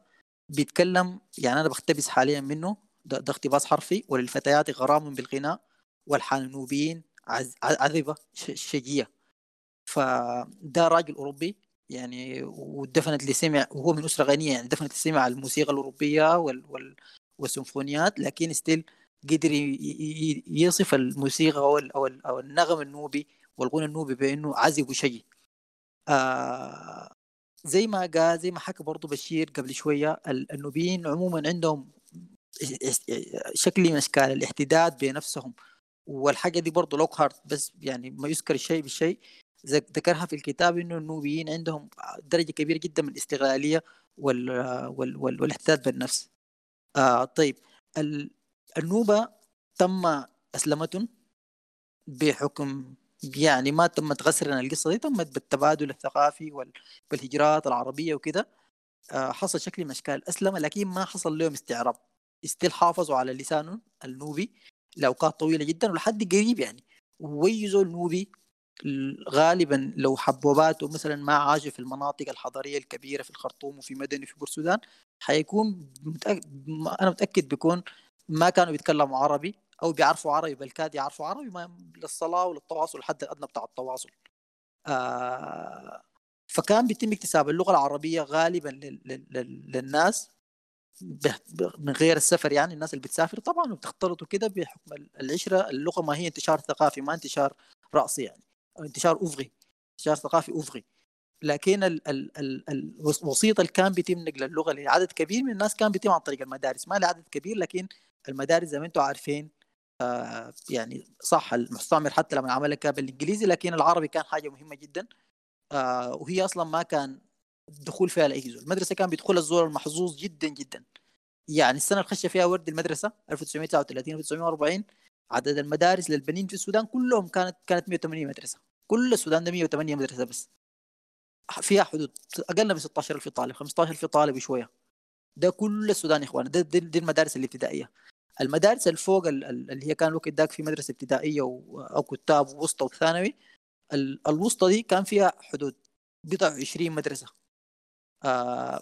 بيتكلم يعني أنا بقتبس حاليا منه ده, ده اقتباس حرفي وللفتيات غرام بالغناء عز- عذبة شجية. فده راجل أوروبي يعني ودفنت اللي سمع وهو من أسرة غنية يعني دفنت اللي سمع الموسيقى الأوروبية وال وال والسيمفونيات لكن ستيل قدر يصف الموسيقى أو ال- أو ال- أو النغم النوبي والغنى النوبي بأنه عذب وشجي. آه زي ما قال زي ما حكى برضه بشير قبل شوية ال- النوبيين عموما عندهم شكل من أشكال الاعتداد بنفسهم. والحاجة دي برضه لوكهارت بس يعني ما يذكر الشيء بالشيء ذك- ذكرها في الكتاب إنه النوبيين عندهم درجة كبيرة جدا من الاستقلالية وال وال وال والاعتداد بالنفس. آه طيب. ال- النوبة تم اسلمتهم بحكم يعني ما تمت غسرا القصة دي تمت بالتبادل الثقافي وال- والهجرات العربية وكده. آه، حصل شكل من أشكال. اسلمه لكن ما حصل لهم استعراب استيل حافظوا على لسانهم النوبي. لأوقات طويلة جدا ولحد قريب يعني. ويزوا النوبي ال- غالبا لو حبوباته مثلا ما عاش في المناطق الحضرية الكبيرة في الخرطوم وفي مدني وفي بورسودان حيكون متأكد أنا متأكد بيكون ما كانوا بيتكلموا عربي أو بيعرفوا عربي بل كاد يعرفوا عربي ما للصلاة وللتواصل الحد الادنى بتاع التواصل. آه فكان بيتم اكتساب اللغة العربية غالبا لل- لل- لل- للناس. من غير السفر يعني الناس اللي بتسافر طبعا وبتختلطوا كده بحكم ال- العشرة اللغة ما هي انتشار ثقافي ما انتشار رأسي يعني أو انتشار افغي انتشار ثقافي افغي لكن ال ال ال الوسيط اللي كان بيتم نقل اللغة لعدد كبير من الناس كان بيتم عن طريق المدارس. ما لعدد كبير لكن المدارس زي ما أنتم عارفين آه يعني صح المستعمر حتى لما عملها كان بالانجليزي لكن العربي كان حاجة مهمة جدا. آه وهي أصلا ما كان الدخول فيها لاي المدرسة كان بيدخل الزول المحظوظ جدا جدا. يعني السنة اللي خش فيها ورد المدرسة 1939 1940 عدد المدارس للبنين في السودان كلهم كانت كانت 180 مدرسة. كل السودان ده 108 مدرسة بس. فيها حدود أقل من 16000 طالب 15000 طالب وشويه ده كل السودان يا إخوان. ده دي, دي المدارس الابتدائية. المدارس اللي ال- ال- اللي هي كان الوقت داك في مدرسة ابتدائية أو كتاب ووسطى وثانوي ال- الوسطى دي كان فيها حدود بضع 20 مدرسة.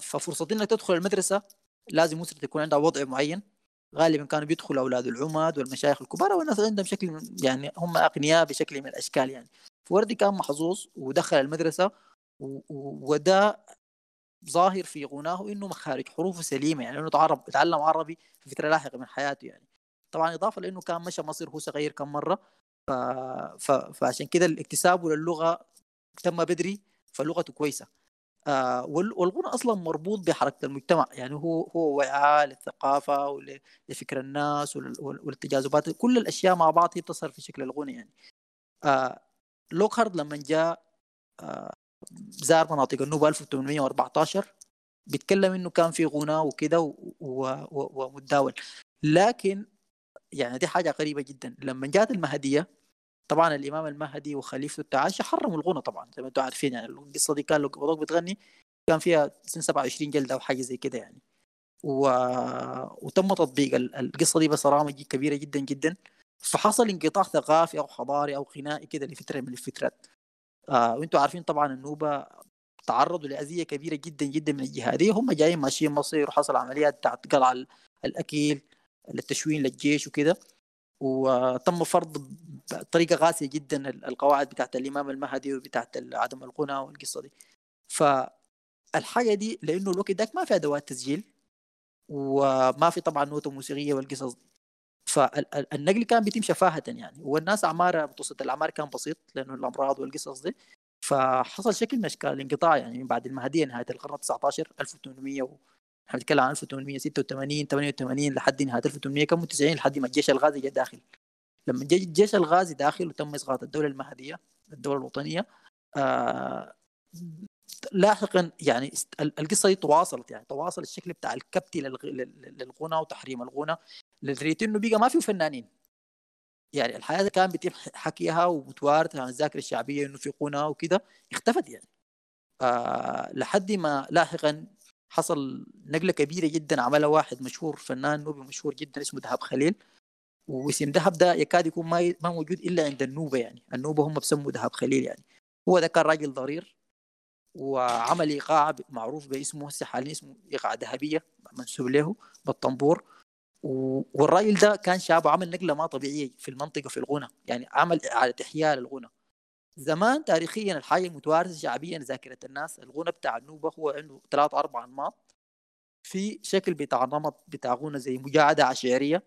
ففرصة إنك تدخل المدرسة لازم أسرة يكون عندها وضع معين. غالبا كانوا بيدخلوا أولاد العمد والمشايخ الكبار والناس عندهم شكل يعني هم أغنياء بشكل من الأشكال يعني. فوردي كان محظوظ ودخل المدرسة وده ظاهر في غناه إنه مخارج حروفه سليمة يعني إنه تعرب تعلم عربي في فترة لاحقة من حياته يعني. طبعا إضافة لإنه كان مشى مصر هو صغير كم مرة ف... ف... فعشان كده الاكتساب للغة تم بدري فلغته كويسة. آه وال- والغنى أصلا مربوط بحركة المجتمع. يعني هو هو وعاء للثقافة ول- لفكر الناس والتجاذبات. كل الأشياء مع بعض هي بتظهر في شكل الغنى يعني. آه لوكهارد لما جاء آه زار مناطق النوبة 1814 بيتكلم إنه كان في غنى وكده ومتداول. لكن يعني دي حاجة غريبة جدا. لما جات المهدية طبعا الإمام المهدي وخليفته التعاشى حرموا الغنى طبعا زي ما أنتم عارفين يعني القصة دي كان لو بتغني كان فيها سن 27 جلدة أو حاجة زي كده يعني. و... وتم تطبيق ال- القصة دي بصرامه كبيرة جدا جدا. فحصل انقطاع ثقافي أو حضاري أو غنائي كده لفترة من الفترات. آه وأنتم عارفين طبعا النوبه تعرضوا لأذية كبيرة جدا جدا من الجهاديه هم جايين ماشيين مصير وحصل عمليات بتاعت قلع ال- الأكيل للتشوين للجيش وكده. وتم فرض بطريقة قاسيه جدا ال- القواعد بتاعت الإمام المهدي وبتاعت عدم الغنى والقصة دي. فالحاجة دي لأنه الوقت داك ما في أدوات تسجيل وما في طبعا نوتة موسيقية والقصص دي. فالنقل كان بيتم شفاهة يعني. والناس أعمارها متوسط الأعمار كان بسيط لأنه الأمراض والقصص دي. فحصل شكل من أشكال الانقطاع يعني من بعد المهدية نهاية القرن ال 19 1800 و... إحنا بنتكلم عن 1886 88 لحد نهاية 1800 كم 90 لحد ما الجيش الغازي جاء داخل. لما جاء الجيش الغازي داخل وتم إسقاط الدولة المهدية الدولة الوطنية آه لاحقا يعني القصة دي تواصلت يعني تواصل الشكل بتاع الكبت للغ- لل- للغنى وتحريم الغنى لدرجة إنه بقى ما في فنانين. يعني الحياة كان بيتم حكيها ومتوارث عن الذاكرة الشعبية إنه في قنا وكده اختفت يعني. آه لحد ما لاحقا حصل نقلة كبيرة جدا عملها واحد مشهور فنان نوبي مشهور جدا اسمه دهب خليل. واسم دهب ده يكاد يكون ما ما موجود إلا عند النوبة يعني. النوبة هم بسموا دهب خليل يعني. هو ده كان راجل ضرير وعمل إيقاع معروف باسمه. هسه حاليا اسمه إيقاع ذهبية منسوب له بالطنبور. والراجل ده كان شاب وعمل نقلة ما طبيعية في المنطقة في الغنى. يعني عمل إعادة إحياء للغنى. زمان تاريخيا الحاجة المتوارثه شعبيا ذاكرة الناس. الغنى بتاع النوبة هو عنده ثلاث أربع أنماط. في شكل بتاع نمط بتاع غنى زي مجاعده عشيرية.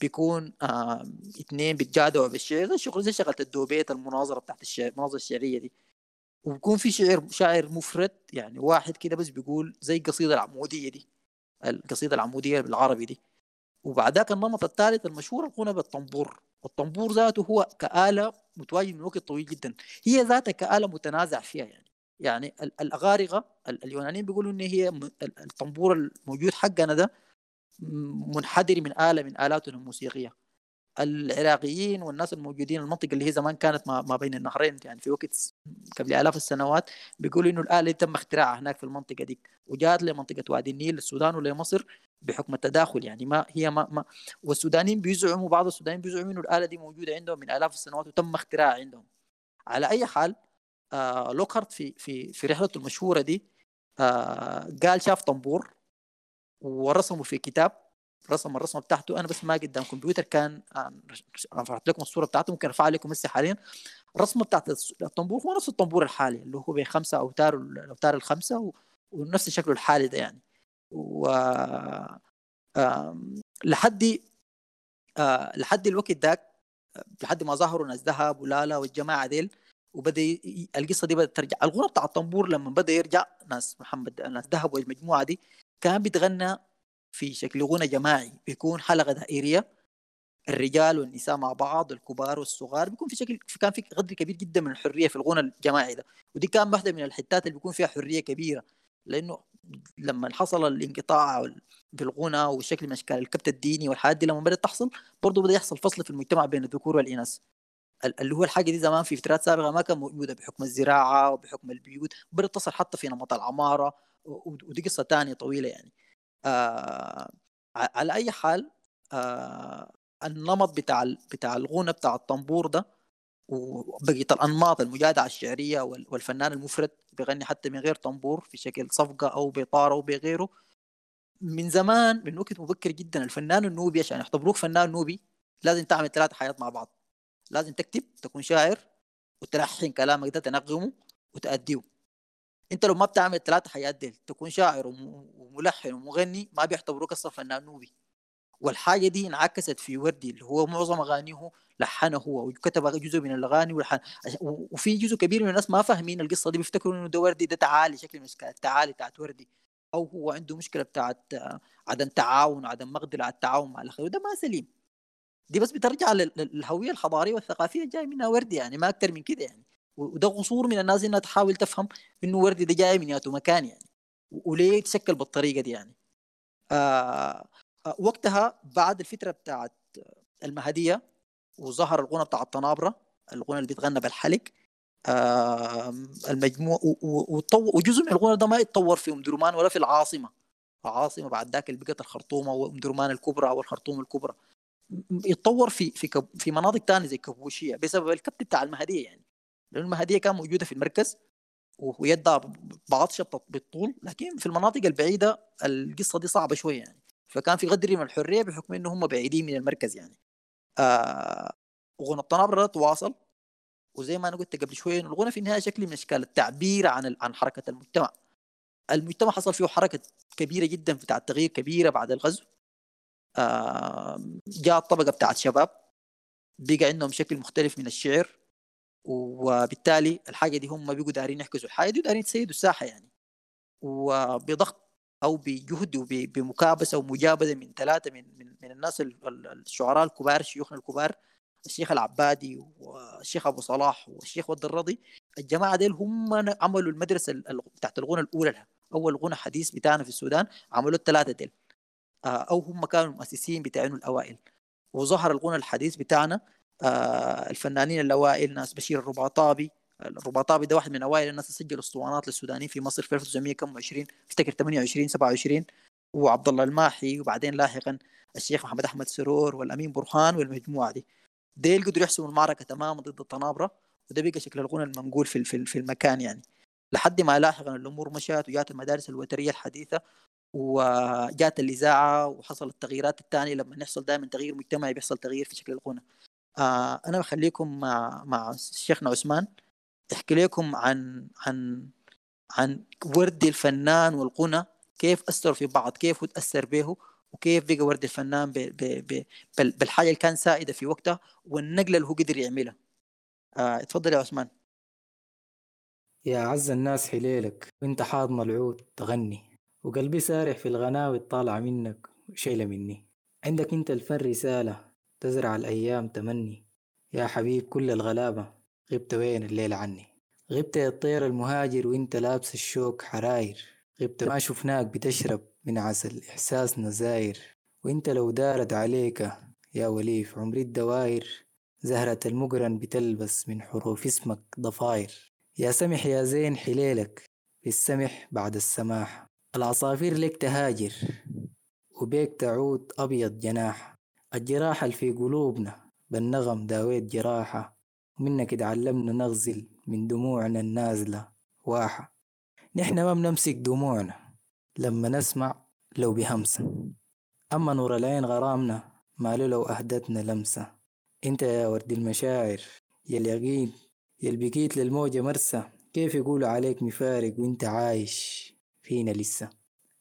بيكون آه اثنين بيتجادوا بالشعر زي شغل زي شغلة الدوبيت المناظرة بتاعت الشعر المناظرة الشعرية دي. وبيكون في شعر شاعر مفرد يعني واحد كده بس بيقول زي القصيده العمودية دي. القصيدة العمودية بالعربي دي. وبعد ذاك النمط الثالث المشهور الغنى بالطنبور. والطنبور ذاته هو كآلة متواجد من وقت طويل جدا. هي ذاتها كآلة متنازع فيها يعني. يعني ال- الأغارقة ال- اليونانيين بيقولوا إن هي الطنبور الموجود حقنا ده منحدر من آلة من آلاتنا الموسيقية. العراقيين والناس الموجودين المنطقة اللي هي زمان كانت ما بين النهرين يعني في وقت قبل آلاف السنوات بيقولوا إنه الآلة دي تم اختراعها هناك في المنطقة دي. وجات لمنطقة وادي النيل للسودان ولمصر. بحكم التداخل. يعني ما هي ما, ما والسودانيين بيزعموا بعض السودانيين بيزعموا إنه الآلة دي موجودة عندهم من آلاف السنوات وتم اختراعها عندهم. على أي حال آه لوكهارت في في في رحلته المشهورة دي آه قال شاف طنبور ورسمه في كتاب رسم الرسمة بتاعته. أنا بس ما قدام كمبيوتر كان آه، رفعت لكم الصورة بتاعته ممكن أرفعها لكم هسه حاليا. الرسمه بتاعت الطنبور هو نفس الطنبور الحالي اللي هو بخمسه أوتار الأوتار الخمسة. ونفس شكله الحالي ده يعني. و لحد لحد الوقت ذاك لحد ما ظهروا ناس ذهب ولالا والجماعة ديل وبدأ القصة دي بدأت ترجع. الغنى بتاع الطنبور لما بدأ يرجع ناس محمد ناس ذهب والمجموعة دي كان بيتغنى في شكل غنى جماعي. بيكون حلقة دائرية الرجال والنساء مع بعض الكبار والصغار بيكون في شكل كان في قدر كبير جدا من الحرية في الغنى الجماعي ده. ودي كان واحدة من الحتات اللي بيكون فيها حرية كبيرة لأنه لما حصل الانقطاع في الغنى والشكل من أشكال الكبت الديني والحاجات دي لما بدأت تحصل برضه بدأ يحصل فصل في المجتمع بين الذكور والإناث. ال- اللي هو الحاجة دي زمان في فترات سابقة ما كان موجودة بحكم الزراعة وبحكم البيوت بدات تصل حتى في نمط العمارة ودي قصة تانية طويلة يعني. آه على أي حال آه النمط بتاع بتاع الغنى بتاع الطنبور ده وبقية الأنماط المجادعه الشعرية وال- والفنان المفرد بيغني حتى من غير طنبور في شكل صفقة أو بطارة أو بغيره. من زمان من وقت مبكر جدا الفنان النوبي عشان يعتبروك فنان نوبي لازم تعمل ثلاث حاجات مع بعض. لازم تكتب تكون شاعر وتلحن كلامك ده تنغمه وتأديه. أنت لو ما بتعمل الثلاث حاجات دي تكون شاعر وم- وملحن ومغني ما بيعتبروك أصلا فنان نوبي. والحاجة دي انعكست في وردي اللي هو معظم أغانيه لحنها هو وكتب جزء من الأغاني ولحن. وفي جزء كبير من الناس ما فاهمين القصة دي بيفتكروا إنه ده وردي ده تعالي شكل من التعالي بتاعت وردي. أو هو عنده مشكلة بتاعت عدم تعاون وعدم مقدرة على التعاون مع الاخرين وده ما سليم. دي بس بترجع لل- لل- للهوية الحضارية والثقافية جاي منها وردي يعني ما أكثر من كده يعني. وده قصور من الناس إنها تحاول تفهم إنه وردي ده جاي من ياتو مكان يعني. وليه يتشكل بالطريقة دي يعني. آه، وقتها بعد الفترة بتاعت المهدية وظهر الغنى بتاع الطنابرة الغنى اللي بيتغنى بالحلق آه المجموع وجزء من الغنى ده ما يتطور في أم درمان ولا في العاصمة. العاصمة بعد ذاك اللي بقت الخرطوم أو ام درمان الكبرى أو الخرطوم الكبرى. يتطور في في في مناطق تانية زي كبوشيه بسبب الكبت بتاع المهدية يعني. لأن المهدية كان موجودة في المركز ويدها بعض شط بالطول لكن في المناطق البعيدة القصة دي صعبة شوية يعني. فكان في قدر من الحرية بحكم إنه هم بعيدين من المركز يعني. آه وغنى الطنابره ده تواصل وزي ما أنا قلت قبل شوية إنه الغنى في النهاية شكل من أشكال التعبير عن عن حركة المجتمع. المجتمع حصل فيه حركة كبيرة جدا بتاع تغيير كبيرة بعد الغزو. آه جاء الطبقة بتاعت شباب بقى عندهم شكل مختلف من الشعر وبالتالي الحاجة دي هم بيقوا دارين يحجزوا الحاجة دي ودارين يسيدوا الساحة يعني. وبضغط أو بجهد وبمكابسه ومجابدة من ثلاثة من من, من الناس ال- ال- الشعراء الكبار شيوخنا الكبار الشيخ العبادي والشيخ أبو صلاح والشيخ ود الرضي. الجماعة ديل هم عملوا المدرسة ال- ال- بتاعت الغنى الأولى لها. أول غنى حديث بتاعنا في السودان عملوا الثلاثة ديل. آه، أو هم كانوا المؤسسين بتاعينه الأوائل. وظهر الغنى الحديث بتاعنا آه، الفنانين الأوائل ناس بشير الرباطابي الرباطابي ده واحد من أوائل الناس اللي سجلوا أسطوانات للسودانيين في مصر في 1920 أفتكر 28 27 وعبد الله الماحي وبعدين لاحقا الشيخ محمد أحمد سرور والأمين برهان والمجموعة دي. ديل قدروا يحسموا المعركة تماما ضد الطنابرة وده بقى شكل الغنى المنقول في في في المكان يعني. لحد ما لاحقا الأمور مشت وجات المدارس الوترية الحديثة وجات الإذاعة وحصل التغييرات الثانية لما يحصل دائما تغيير مجتمعي بيحصل تغيير في شكل الغنى. آه أنا بخليكم مع مع شيخنا عثمان. يحكي لكم عن عن عن ورد الفنان والغنى كيف أثروا في بعض كيف تأثر به وكيف بقى ورد الفنان ب ب ب بال- بالحاجة اللي كان سائدة في وقتها والنقلة اللي هو قدر يعملها. آه اتفضل يا عثمان. يا عز الناس حليلك وانت حاضن العود تغني. وقلبي سارح في الغناوي الطالعة منك وشيلة مني. عندك انت الفن رسالة تزرع الأيام تمني. يا حبيب كل الغلابة غبت وين الليلة عني؟ غبت يا الطير المهاجر وإنت لابس الشوك حراير. غبت ما شفناك بتشرب من عسل إحساسنا زاير. وإنت لو دارت عليك يا وليف عمري الدواير زهرة المقرن بتلبس من حروف اسمك ضفاير. يا سمح يا زين حليلك في السمح بعد السماح. العصافير لك تهاجر وبيك تعود أبيض جناح. الجراحة اللي في قلوبنا بالنغم داويت جراحة. ومنك اتعلمنا نغزل من دموعنا النازلة. واحة نحن ما بنمسك دموعنا. لما نسمع لو بهمسة. أما نور العين غرامنا ماله لو أهدتنا لمسة. أنت يا ورد المشاعر يا اليقين يا البكيت للموجة مرسى. كيف يقولوا عليك مفارق وأنت عايش فينا لسه؟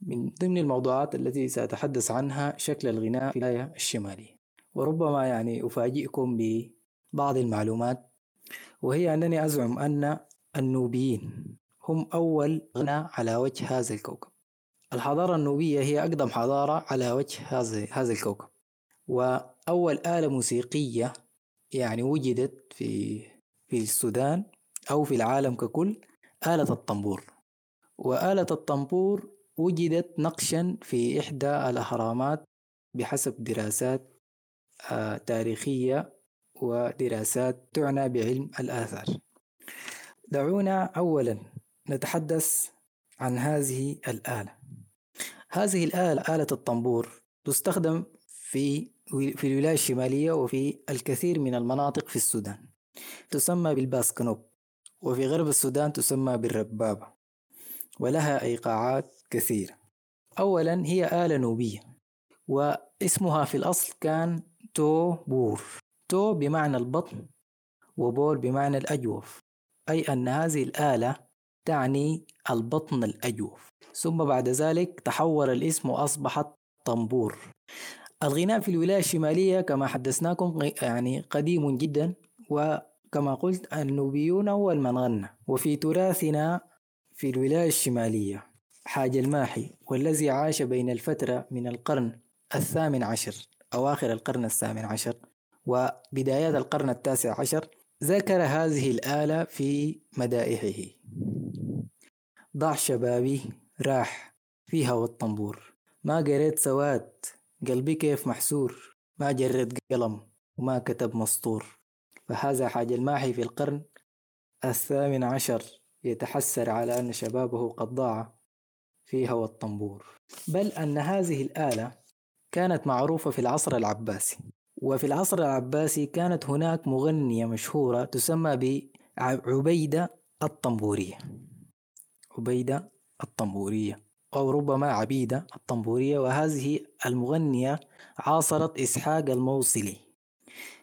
من ضمن الموضوعات التي سأتحدث عنها شكل الغناء في الولاية الشمالية. وربما يعني أفاجئكم ببعض المعلومات وهي أنني أزعم أن النوبيين هم أول غناء على وجه هذا الكوكب. الحضارة النوبية هي أقدم حضارة على وجه هذا هذا الكوكب. وأول آلة موسيقية يعني وجدت في في السودان أو في العالم ككل آلة الطنبور. وآلة الطنبور وجدت نقشا في إحدى الأهرامات بحسب دراسات آه، تاريخية ودراسات تعنى بعلم الآثار. دعونا أولا نتحدث عن هذه الآلة. هذه الآلة آلة الطنبور تستخدم في في الولاية الشمالية وفي الكثير من المناطق في السودان. تسمى بالباسكنوب وفي غرب السودان تسمى بالربابة ولها إيقاعات كثيرة. أولا هي آلة نوبية واسمها في الأصل كان تو بور تو بمعنى البطن وبور بمعنى الأجوف أي أن هذه الآلة تعني البطن الأجوف. ثم بعد ذلك تحول الاسم وأصبحت طنبور. الغناء في الولاية الشمالية كما حدثناكم يعني قديم جدا وكما قلت النوبيون أول من غنى وفي تراثنا في الولاية الشمالية حاج الماحي والذي عاش بين الفترة من القرن الثامن عشر أواخر القرن الثامن عشر. وبدايات القرن التاسع عشر ذكر هذه الآلة في مدائحه. ضع شبابي راح فيها والطنبور. ما قريت سواد قلبي كيف محسور. ما جريت قلم وما كتب مسطور. فهذا حاج الماحي في القرن الثامن عشر يتحسر على أن شبابه قد ضاع في هوى الطنبور بل أن هذه الآلة كانت معروفة في العصر العباسي. وفي العصر العباسي كانت هناك مغنية مشهورة تسمى بعبيدة الطنبورية. عبيدة الطنبورية أو ربما عبيدة الطنبورية. وهذه المغنية عاصرت إسحاق الموصلي.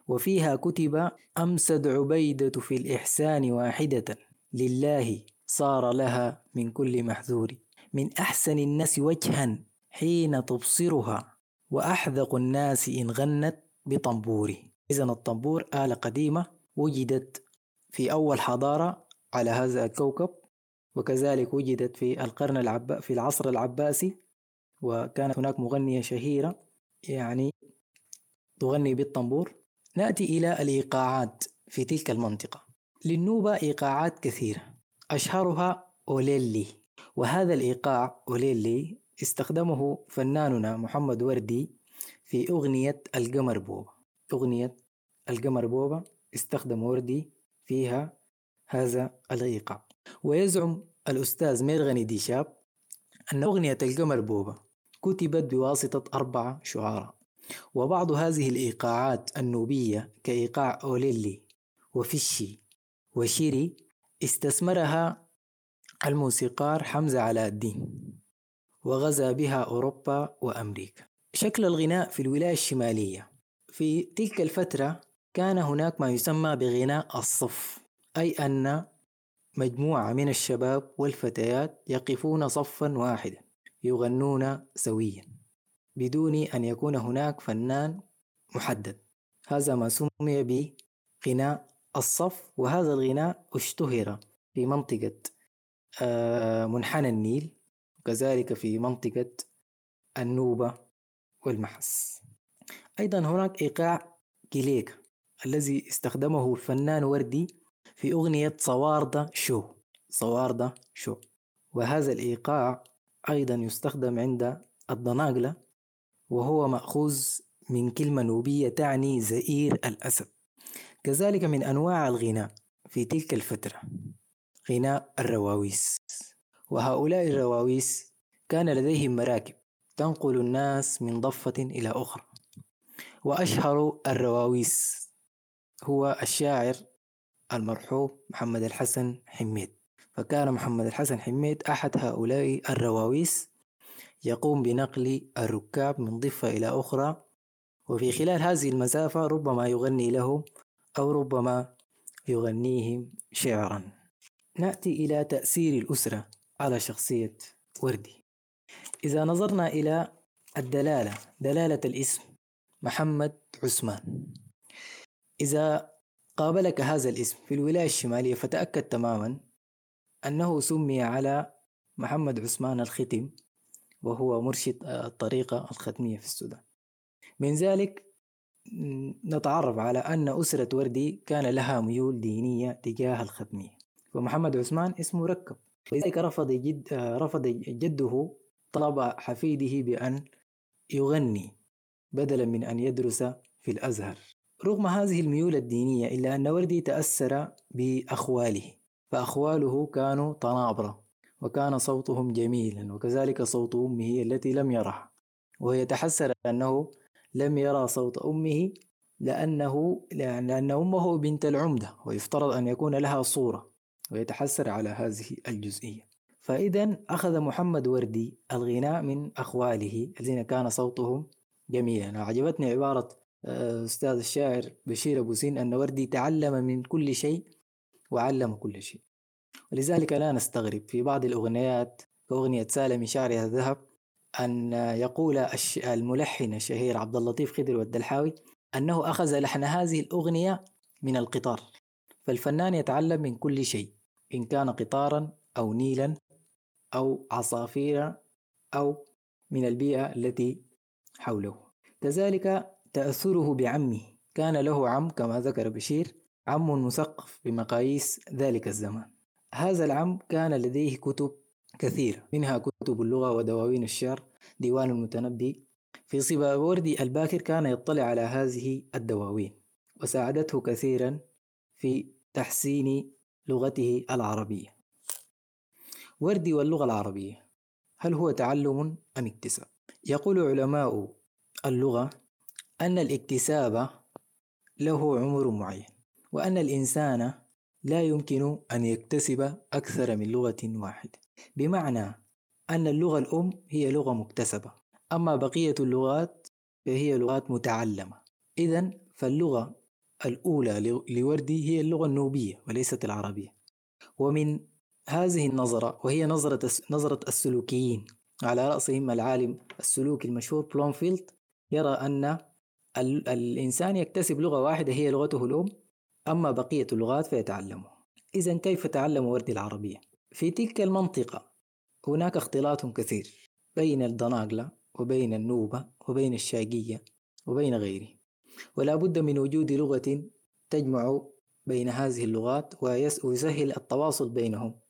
وفيها كتب أمسد عبيدة في الإحسان واحدة لله صار لها من كل محذور. من أحسن الناس وجها حين تبصرها. وأحذق الناس إن غنت بطنبوري. إذا الطنبور آلة قديمة وجدت في أول حضارة على هذا الكوكب وكذلك وجدت في القرن العب في العصر العباسي وكانت هناك مغنية شهيرة يعني تغني بالطنبور. نأتي إلى الإيقاعات في تلك المنطقة. للنوبة إيقاعات كثيرة. أشهرها أوليلي. وهذا الإيقاع أوليلي استخدمه فناننا محمد وردي في أغنية القمر بوبا. أغنية القمر بوبا استخدم وردي فيها هذا الإيقاع ويزعم الأستاذ ميرغني ديشاب أن أغنية القمر بوبا كتبت بواسطة أربعة شعراء. وبعض هذه الإيقاعات النوبية كإيقاع أوليلي وفشي وشيري استثمرها الموسيقار حمزة علاء الدين. وغزا بها أوروبا وأمريكا. شكل الغناء في الولاية الشمالية. في تلك الفترة كان هناك ما يسمى بغناء الصف أي أن مجموعة من الشباب والفتيات يقفون صفا واحدا يغنون سويا بدون أن يكون هناك فنان محدد. هذا ما سمي بغناء الصف وهذا الغناء اشتهر في منطقة آه، منحنى النيل وكذلك في منطقة النوبة. والمحس. أيضا هناك إيقاع كيليكا الذي استخدمه الفنان وردي في أغنية صواردة شو. صواردة شو. وهذا الإيقاع أيضا يستخدم عند الضناقلة وهو مأخوذ من كلمة نوبية تعني زئير الأسد. كذلك من أنواع الغناء في تلك الفترة. غناء الرواويس. وهؤلاء الرواويس كان لديهم مراكب. تنقل الناس من ضفة إلى أخرى. وأشهر الرواويس هو الشاعر المرحوم محمد الحسن حميد. فكان محمد الحسن حميد أحد هؤلاء الرواويس يقوم بنقل الركاب من ضفة إلى أخرى. وفي خلال هذه المسافة ربما يغني لهم أو ربما يغنيهم شعرا. نأتي إلى تأثير الأسرة على شخصية وردي. إذا نظرنا إلى الدلالة دلالة الاسم محمد عثمان. إذا قابلك هذا الاسم في الولاية الشمالية فتأكد تماما أنه سمي على محمد عثمان الختم وهو مرشد الطريقة الختمية في السودان. من ذلك نتعرف على أن أسرة وردي كان لها ميول دينية تجاه الختمية. ومحمد عثمان اسمه ركب ولذلك رفض جد رفض جده طلب حفيده بأن يغني بدلا من أن يدرس في الأزهر. رغم هذه الميول الدينية إلا أن وردي تأثر بأخواله فأخواله كانوا طنابرة وكان صوتهم جميلا وكذلك صوت أمه التي لم يرها وهي تحسر أنه لم يرى صوت أمه لأنه لأن أمه بنت العمدة ويفترض أن يكون لها صورة ويتحسر على هذه الجزئية. فإذا أخذ محمد وردي الغناء من أخواله الذين كان صوتهم جميلا. وعجبتني عبارة آه، أستاذ الشاعر بشير أبو سين أن وردي تعلم من كل شيء وعلم كل شيء. ولذلك لا نستغرب في بعض الأغنيات كأغنية سالم شعرها الذهب أن يقول الملحن الشهير عبد اللطيف خضر والدلحاوي أنه أخذ لحن هذه الأغنية من القطار. فالفنان يتعلم من كل شيء إن كان قطارا أو نيلا أو عصافير أو من البيئة التي حوله. كذلك تأثره بعمه. كان له عم كما ذكر بشير عم مثقف بمقاييس ذلك الزمان. هذا العم كان لديه كتب كثيرة منها كتب اللغة ودواوين الشعر ديوان المتنبي. في صبا وردي الباكر كان يطلع على هذه الدواوين وساعدته كثيرا في تحسين لغته العربية. وردي واللغة العربية. هل هو تعلم أم اكتساب؟ يقول علماء اللغة أن الاكتساب له عمر معين وأن الإنسان لا يمكن أن يكتسب أكثر من لغة واحدة. بمعنى أن اللغة الأم هي لغة مكتسبة أما بقية اللغات فهي لغات متعلمة. إذا فاللغة الأولى لوردي هي اللغة النوبية وليست العربية. ومن هذه النظرة وهي نظرة نظرة السلوكيين. على رأسهم العالم السلوكي المشهور بلومفيلد يرى أن الإنسان يكتسب لغة واحدة هي لغته الأم أما بقية اللغات فيتعلمها. إذا كيف تعلم وردي العربية؟ في تلك المنطقة هناك اختلاط كثير بين الدناقلة وبين النوبة وبين الشاقية وبين غيره ولا بد من وجود لغة تجمع بين هذه اللغات ويسهل التواصل بينهم.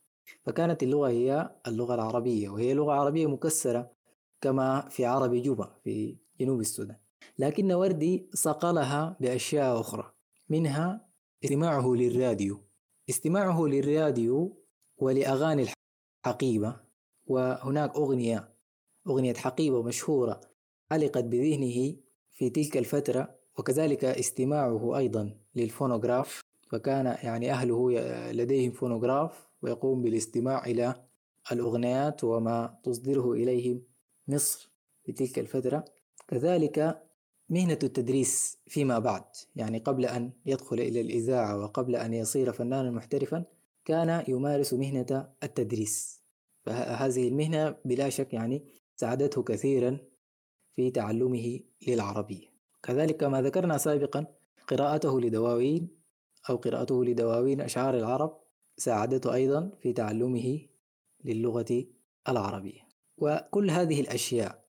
فكانت اللغة هي اللغة العربية وهي لغة عربية مكسرة كما في عربي جوبا في جنوب السودان. لكن وردي صقلها بأشياء أخرى منها استماعه للراديو. استماعه للراديو ولأغاني الحقيبة وهناك أغنية أغنية حقيبة مشهورة علقت بذهنه في تلك الفترة وكذلك استماعه أيضا للفونوغراف فكان يعني أهله لديهم فونوغراف ويقوم بالاستماع إلى الأغنيات وما تصدره إليهم مصر في تلك الفترة. كذلك مهنة التدريس فيما بعد يعني قبل أن يدخل إلى الإذاعة وقبل أن يصير فنانا محترفا كان يمارس مهنة التدريس. فهذه المهنة بلا شك يعني ساعدته كثيرا في تعلمه للعربية. كذلك كما ذكرنا سابقا قراءته لدواوين أو قراءته لدواوين أشعار العرب ساعدته أيضا في تعلمه للغة العربية. وكل هذه الأشياء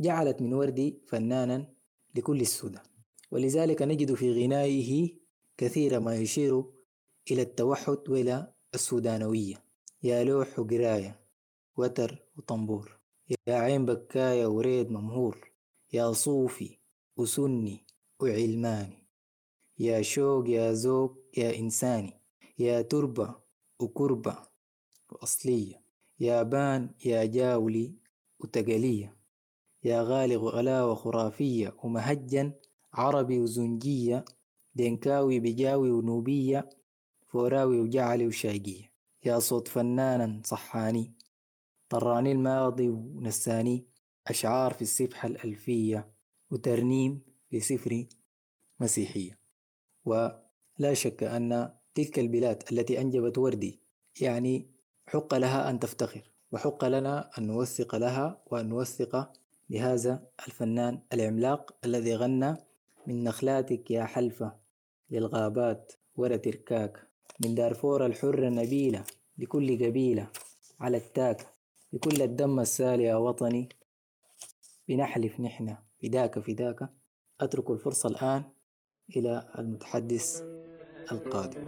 جعلت من وردي فنانا لكل السودان. ولذلك نجد في غنائه كثير ما يشير إلى التوحد وإلى السودانوية. يا لوح وقراية وتر وطنبور. يا عين بكاية وريد ممهور. يا صوفي وسني وعلماني. يا شوق يا ذوق يا إنساني. يا تربة وكربة وأصلية يا بان يا جاولي وتقلية يا غالغ غلاوة خرافية ومهجن عربي وزنجية دنكاوي بجاوي ونوبية فوراوي وجعلي وشاقية يا صوت فنانا صحاني طراني الماضي ونساني أشعار في السبحة الألفية وترنيم في سفر مسيحية. ولا شك أن تلك البلاد التي أنجبت وردي يعني حق لها أن تفتخر وحق لنا أن نوثق لها وأن نوثق لهذا الفنان العملاق الذي غنى من نخلاتك يا حلفة للغابات ورا تركاك من دارفور الحرة نبيلة لكل قبيلة على التاك بكل الدم السالي يا وطني. بنحلف نحن فداك فداك أترك الفرصة الآن إلى المتحدث. القادم.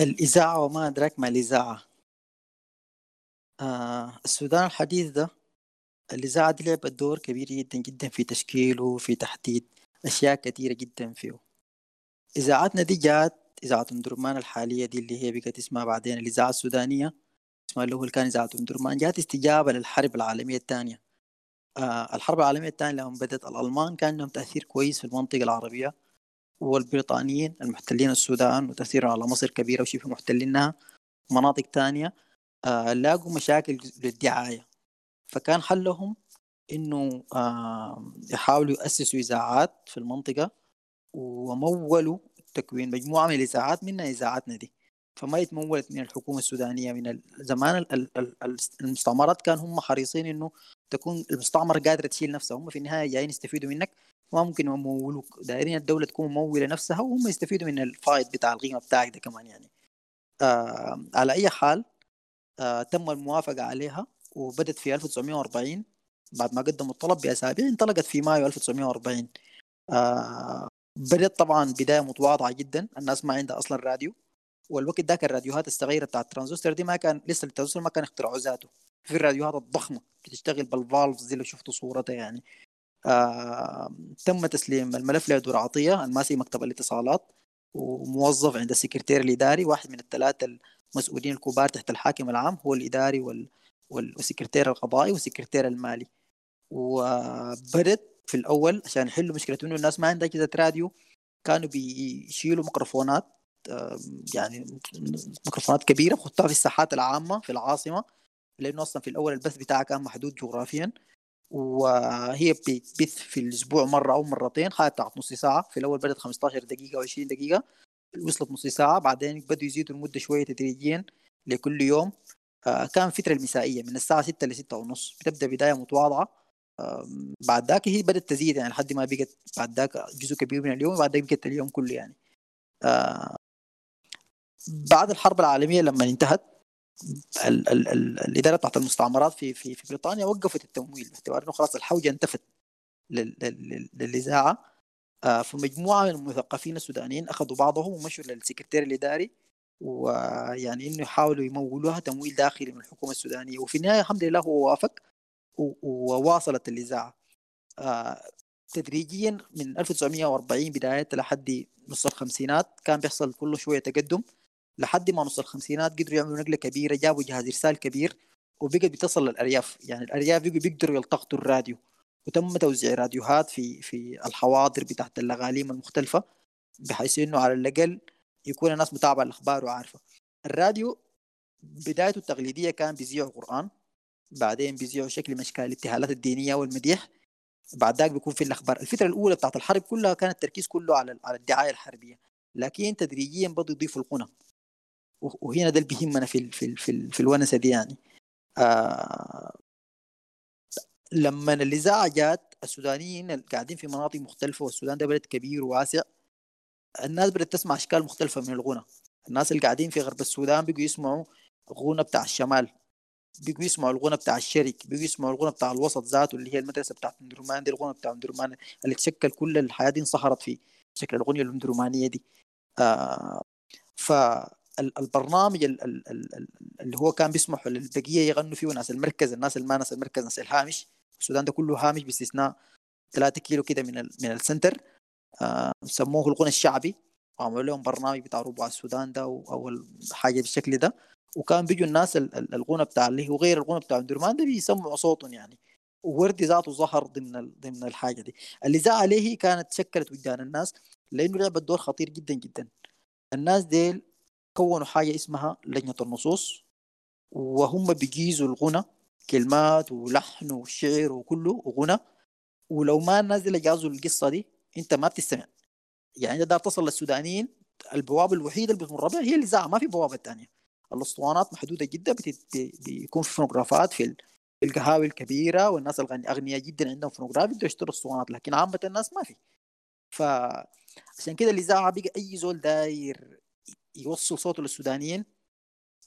الإذاعة وما أدراك ما الإذاعة. آه السودان الحديث ده الإذاعة دي لعبت دور كبير جدا جدا في تشكيله وفي تحديد أشياء كثيرة جدا فيه. إذاعتنا دي جات إذاعة أم درمان الحالية دي اللي هي بقت اسمها بعدين الإذاعة السودانية اسمها الأول كان إذاعة أم درمان جات استجابة للحرب العالمية الثانية. آه الحرب العالمية الثانية لما بدأت الألمان كان لهم تأثير كويس في المنطقة العربية. والبريطانيين المحتلين السودان وتأثيرهم على مصر كبيرة وشبه محتلينها. مناطق تانية آه لاقوا مشاكل للدعاية فكان حلهم إنه آه يحاولوا يأسسوا إذاعات في المنطقة ومولوا تكوين مجموعة من الإذاعات منها إذاعاتنا دي. فما يتمولت من الحكومة السودانية من زمان ال- ال- ال- ال- المستعمرات كان هم حريصين إنه تكون المستعمرة قادرة تشيل نفسها. هم في النهاية جايين يستفيدوا منك. ما ممكن يمولوك. دايرين الدولة تكون ممولة نفسها وهم يستفيدوا من الفايد بتاع القيمة بتاعك ده كمان يعني. آه على أي حال آه تم الموافقة عليها وبدت في 1940 بعد ما قدموا الطلب بأسابيع انطلقت في مايو 1940 آه بدأت طبعا بداية متواضعة جدا. الناس ما عندها أصلا راديو. والوقت ذاك الراديوهات الصغيرة بتاعت الترانزستور دي ما كان لسه الترانزستور ما كان اخترعوا ذاته. في الراديوهات الضخمة بتشتغل بال valves دي لو شفتوا صورتها يعني. آه تم تسليم الملف لدور عطية الماسي مكتب الاتصالات وموظف عند السكرتير الإداري واحد من الثلاثة المسؤولين الكبار تحت الحاكم العام هو الإداري وال... وال- والسكرتير القضائي والسكرتير المالي. وبدت في الأول عشان يحلوا مشكلة إنه الناس ما عندها أجهزة راديو كانوا بيشيلوا ميكروفونات يعني ميكروفونات كبيرة بيحطوها في الساحات العامة في العاصمة لأنه أصلا في الأول البث بتاعها كان محدود جغرافيا. وهي بتبث في الأسبوع مرة أو مرتين حاجة بتاعت نص ساعة. في الأول بدأت 15 دقيقة أو 20 دقيقة وصلت نص ساعة. بعدين بدوا يزيدوا المدة شوية تدريجيا لكل يوم. آه، كان فتره المسائية من الساعة 6 ل 6 ونص. بتبدأ بداية متواضعة. بعد ذاك هي بدأت تزيد يعني لحد ما بقت بعد ذاك جزء كبير من اليوم بعد ذاك بقت اليوم كله يعني. آه، بعد الحرب العالمية لما انتهت ال ال ال الإدارة بتاعت المستعمرات في في في بريطانيا وقفت التمويل باعتبار إنه خلاص الحوجة انتفت لل- لل- للإذاعة. آه، فمجموعة من المثقفين السودانيين أخذوا بعضهم ومشوا للسكرتير الإداري ويعني إنه يحاولوا يمولوها تمويل داخلي من الحكومة السودانية. وفي النهاية الحمد لله هو وافق وواصلت الإذاعة. آه، تدريجيا من 1940 بداية لحد نص الخمسينات كان بيحصل كل شوية تقدم. لحد ما نص الخمسينات قدروا يعملوا نقلة كبيرة جابوا جهاز إرسال كبير وبقت بتصل للأرياف. يعني الأرياف بيقدروا يلتقطوا الراديو. وتم توزيع راديوهات في في الحواضر بتاعت الأغاليم المختلفة بحيث إنه على الأقل يكون الناس متابعة الأخبار وعارفة. الراديو بدايته التقليدية كان بيذيعوا قرآن بعدين بيذيعوا شكل من اشكال الابتهالات الدينية والمديح. بعد ذاك بيكون في الأخبار. الفترة الأولى بتاعت الحرب كلها كان التركيز كله على على الدعاية الحربية. لكن تدريجيا بدوا يضيفوا الغنى و- وهنا ده اللي بيهمنا في ال في ال في, في الونسة دي يعني. آه لما الإذاعة جات السودانيين اللي قاعدين في مناطق مختلفة والسودان ده بلد كبير وواسع الناس بدأت تسمع أشكال مختلفة من الغنى. الناس اللي قاعدين في غرب السودان بيجوا يسمعوا غنى بتاع الشمال بيجوا يسمعوا الغنى بتاع الشرق بيجوا يسمعوا الغنى بتاع الوسط ذاته اللي هي المدرسة بتاعت اندرمان دي الغنى بتاع اندرمان اللي تشكل كل الحياة دي انصهرت في شكل الأغنية الاندرمانيه دي. آه فالبرنامج ال- ال- ال- ال- اللي هو كان بيسمح للبقية يغنوا فيه ناس المركز الناس اللي ما ناس المركز ناس الهامش. السودان ده كله هامش باستثناء 3 كيلو كده من من السنتر. آه سموه الغنى الشعبي. وعملوا لهم برنامج بتاع ربع السودان ده أو حاجة بالشكل ده. وكان بيجوا الناس ال- ال- الغنى بتاع اللي هو غير الغنى بتاع درمان ده بيسمعوا صوتهم يعني. ووردي ذاته ظهر ضمن ضمن الحاجة دي. الاذاعه عليه كانت شكلت وجدان الناس لأنه لعبت دور خطير جدا جدا. الناس ديل كونوا حاجة اسمها لجنة النصوص وهم بيجيزوا الغنى كلمات ولحن وشعر وكله وغنى. ولو ما دي جازوا القصة دي انت ما بتستمع. يعني دار تصل للسودانيين البوابة الوحيدة اللي بتمر بها هي الاذاعه ما في بوابة ثانية الأسطوانات محدودة جدا بيكون في فونوغرافات في ال- في القهاوي الكبيرة والناس الغني أغنياء جدا عندهم فونوغراف يقدروا يشتروا أسطوانات لكن عامة الناس ما في. فعشان كده الاذاعه بقى أي زول داير يوصل صوته للسودانيين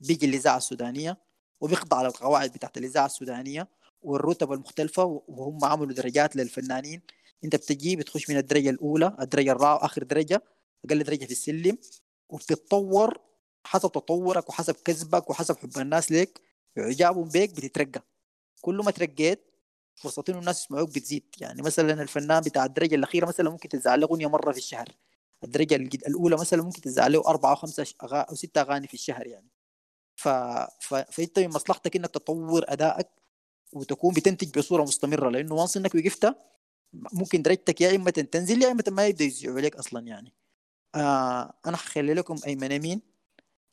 بيجي الإذاعة السودانية وبيخضع على القواعد بتاعت الإذاعة السودانية والرتب المختلفة وهم عملوا درجات للفنانين. أنت بتجي بتخش من الدرجة الأولى الدرجة الرابعة آخر درجة أقل درجة في السلم وبتتطور حسب تطورك وحسب كذبك وحسب حب الناس لك واعجابهم بيك بتترقى. كل ما ترقيت فرصة انه الناس يسمعوك بتزيد. يعني مثلا الفنان بتاع الدرجة الأخيرة مثلا ممكن تزعل اغنيه مرة في الشهر. الدرجة الأولى مثلا ممكن تزعل له أربعة أو خمسة أو ستة أغاني في الشهر يعني. ف... ف... فأنت من مصلحتك إنك تطور أدائك وتكون بتنتج بصورة مستمرة لأنه وانس إنك وقفت ممكن درجتك يا إما تنزل يا إما ما يبدأ يذيعوا عليك أصلا يعني. آه أنا حخلي لكم أيمن أمين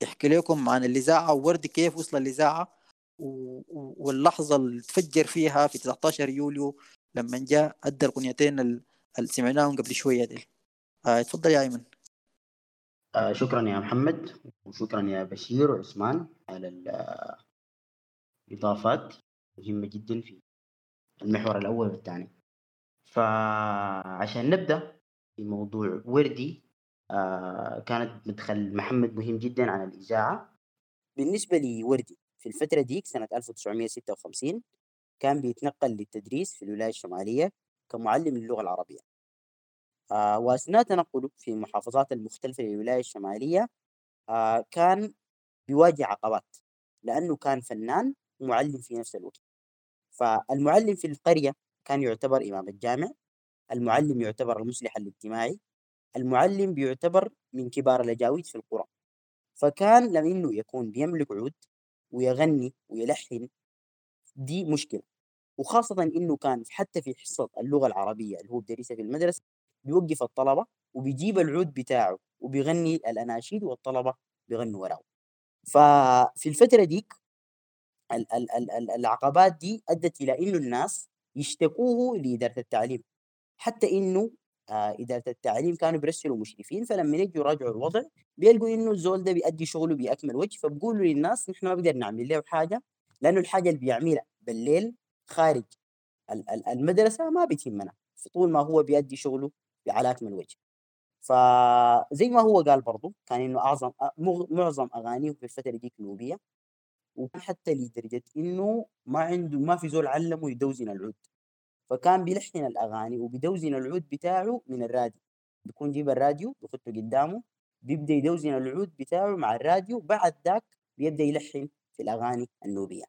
يحكي لكم عن الإذاعة ووردي كيف وصل الإذاعة و... واللحظة اللي تفجر فيها في 19 يوليو لما جاء أدى الاغنيتين ال- اللي سمعناهم قبل شوية دي آه اتفضل يا أيمن. آه شكرا يا محمد وشكرا يا بشير وعثمان على الإضافات مهمة جدا في المحور الأول والثاني. فعشان نبدأ في موضوع وردي آه كانت مدخل محمد مهم جدا عن الإذاعة. بالنسبة لوردي في الفترة ديك سنة 1956 كان بيتنقل للتدريس في الولاية الشمالية كمعلم للغة العربية. وأثناء تنقله في المحافظات المختلفة للولاية الشمالية آه كان بيواجه عقبات لأنه كان فنان ومعلم في نفس الوقت. فالمعلم في القرية كان يعتبر إمام الجامع المعلم يعتبر المصلح الاجتماعي المعلم بيعتبر من كبار الأجاويد في القرى. فكان لما إنه يكون بيملك عود ويغني ويلحن دي مشكلة. وخاصة إنه كان حتى في حصة اللغة العربية اللي هو بدرسها في المدرسة بيوقف الطلبة وبيجيب العود بتاعه وبيغني الأناشيد والطلبة بيغنوا وراه. ففي الفترة ديك ال- ال- ال- ال- العقبات دي أدت إلى إنه الناس يشتكوه لإدارة التعليم. حتى إنه آه إدارة التعليم كانوا بيرسلوا مشرفين فلما يجوا يراجعوا الوضع بيلقوا إنه الزول ده بيأدي شغله بأكمل وجه فبقولوا للناس نحن ما بنقدر نعمل له حاجة لأنه الحاجة اللي بيعملها بالليل خارج ال- ال- المدرسة ما بتهمنا طول ما هو بيأدي شغله على أكمل وجه. فزي ما هو قال برضو كان إنه أعظم معظم أغانيه في الفترة ديك نوبية وكان حتى لدرجة إنه ما عنده ما في زول علمه يدوزن العود. فكان بيلحن الأغاني وبيدوزن العود بتاعه من الراديو. بيكون جيب الراديو بيخطه قدامه بيبدأ يدوزن العود بتاعه مع الراديو بعد ذاك بيبدأ يلحن في الأغاني النوبية.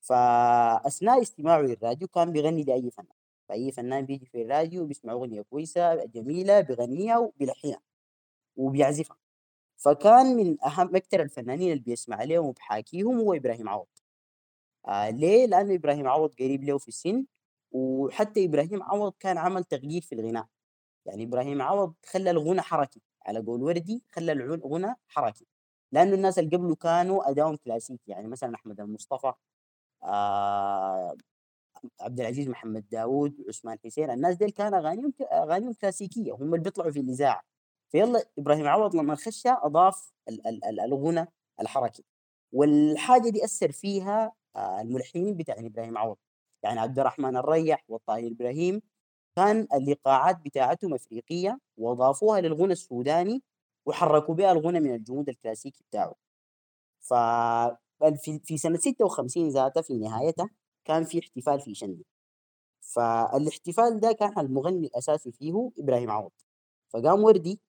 فأثناء استماعه للراديو كان بيغني لأي فنان فأي فنان بيجي في الراديو بيسمع أغنية كويسة جميلة بيغنيها وبيلحنها وبيعزفها. فكان من أهم أكثر الفنانين اللي بيسمع لهم وبحاكيهم هو إبراهيم عوض. آه ليه؟ لأنه إبراهيم عوض قريب له في السن وحتى إبراهيم عوض كان عمل تغيير في الغناء. يعني إبراهيم عوض خلى الغنى حركي على قول وردي خلى الغنى حركي. لأنه الناس اللي قبله كانوا ادائهم كلاسيكي يعني مثلا أحمد المصطفى آه عبد العزيز محمد داوود عثمان حسين الناس ديل كان أغانيهم أغانيهم كلاسيكية هم اللي بيطلعوا في الإذاعة. فيلا إبراهيم عوض لما خش أضاف ال- ال- ال- الغنى الحركي. والحاجة دي أثر فيها آه، الملحنين بتاع إبراهيم عوض. يعني عبد الرحمن الريح والطاهر إبراهيم كان الايقاعات بتاعتهم أفريقية وأضافوها للغنى السوداني وحركوا بها الغنى من الجمود الكلاسيكي بتاعه. ف في سنة 56 ذاتها في نهايتها كان في احتفال في شندي فالاحتفال ده كان المغني الأساسي فيه إبراهيم عوض. فقام وردي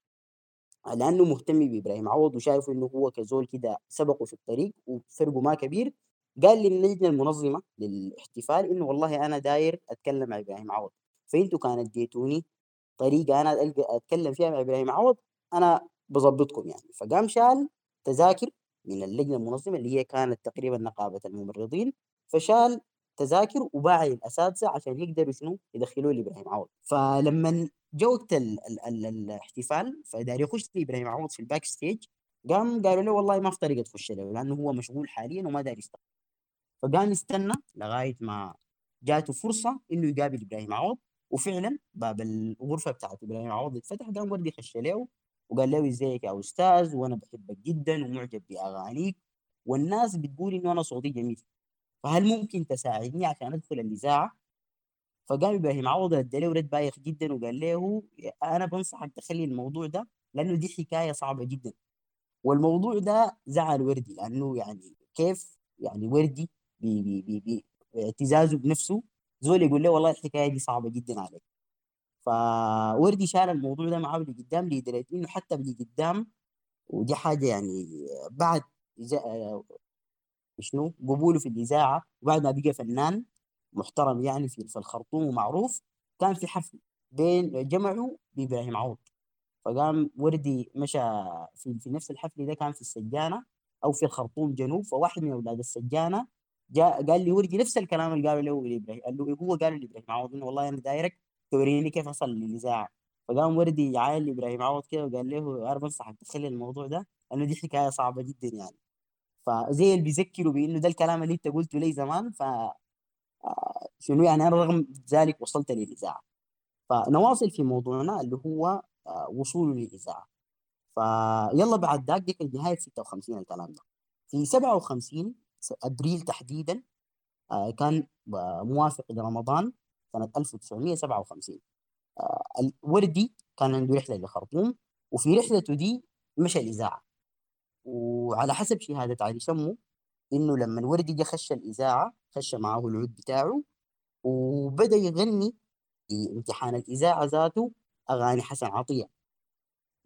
لأنه مهتم بإبراهيم عوض وشايف إنه هو كزول كده سبقه في الطريق وفرقه ما كبير قال للجنه المنظمة للاحتفال إنه والله أنا داير أتكلم مع إبراهيم عوض. فإنتوا كان اديتوني طريقة أنا ألقى أتكلم فيها مع إبراهيم عوض أنا بظبطكم يعني. فقام شال تذاكر من اللجنة المنظمة اللي هي كانت تقريبا نقابة الممرضين فشال تذاكر وباع للاساتذه عشان يقدروا شنو؟ يدخلوه لابراهيم عوض. فلما جاء وقت ال ال ال الاحتفال فدار يخش لابراهيم عوض في ال backstage قام قالوا له والله ما في طريقة تخش له لأنه هو مشغول حاليا وما داير يستقبل فقام يستنى لغاية ما جاته فرصة إنه يقابل إبراهيم عوض وفعلا باب الغرفة بتاعت إبراهيم عوض اتفتح قام وردي خش له وقال له إزيك يا أستاذ؟ وأنا بحبك جدا ومعجب بأغانيك والناس بتقول إنه أنا صوتي جميل. فهل ممكن تساعدني عشان أدخل الإذاعة؟ فقام إبراهيم عوض رد له رد بايخ جدا وقال له أنا بنصحك تخلي الموضوع ده لأنه دي حكاية صعبة جدا. والموضوع ده زعل وردي لأنه يعني كيف يعني وردي باعتزازه بنفسه زول يقول له والله الحكاية دي صعبة جدا عليك. فوردي شال الموضوع ده معاه لقدام لدرجه إنه حتى لقدام ودي حاجة يعني بعد شنو؟ قبوله في الإذاعة وبعد ما بقى فنان محترم يعني في الخرطوم ومعروف كان في حفل بين جمعه بإبراهيم عوض. فقام وردي مشى في, في نفس الحفل ده كان في السجانة أو في الخرطوم جنوب فواحد من أولاد السجانة جاء قال لي وردي نفس الكلام اللي قاله له لإبراهيم قال له هو؟ قال لإبراهيم عوض إنه والله أنا دايرك توريني كيف أصل للإذاعة. فقام وردي عايل لإبراهيم عوض كده وقال له أنا بنصحك تخلي الموضوع ده لأنه دي حكاية صعبة جدا يعني. فزي اللي بيذكروا بانه ده الكلام اللي انت قلته لي زمان ف آه، شنو يعني؟ أنا رغم ذلك وصلت للإذاعة. فنواصل في موضوعنا اللي هو آه، وصوله للإذاعة. فيلا بعد ذاك دي كانت نهايه 56 الكلام ده. في 57 س- أبريل تحديدا آه، كان موافق لرمضان سنة 1957 آه، الوردي كان عنده رحلة للخرطوم وفي رحلته دي مشى الإذاعة. وعلى حسب شهاده علي سمو إنه لما الوردي جه خش الإذاعة خش معاه العود بتاعه وبدأ يغني في امتحان الإذاعة ذاته أغاني حسن عطية.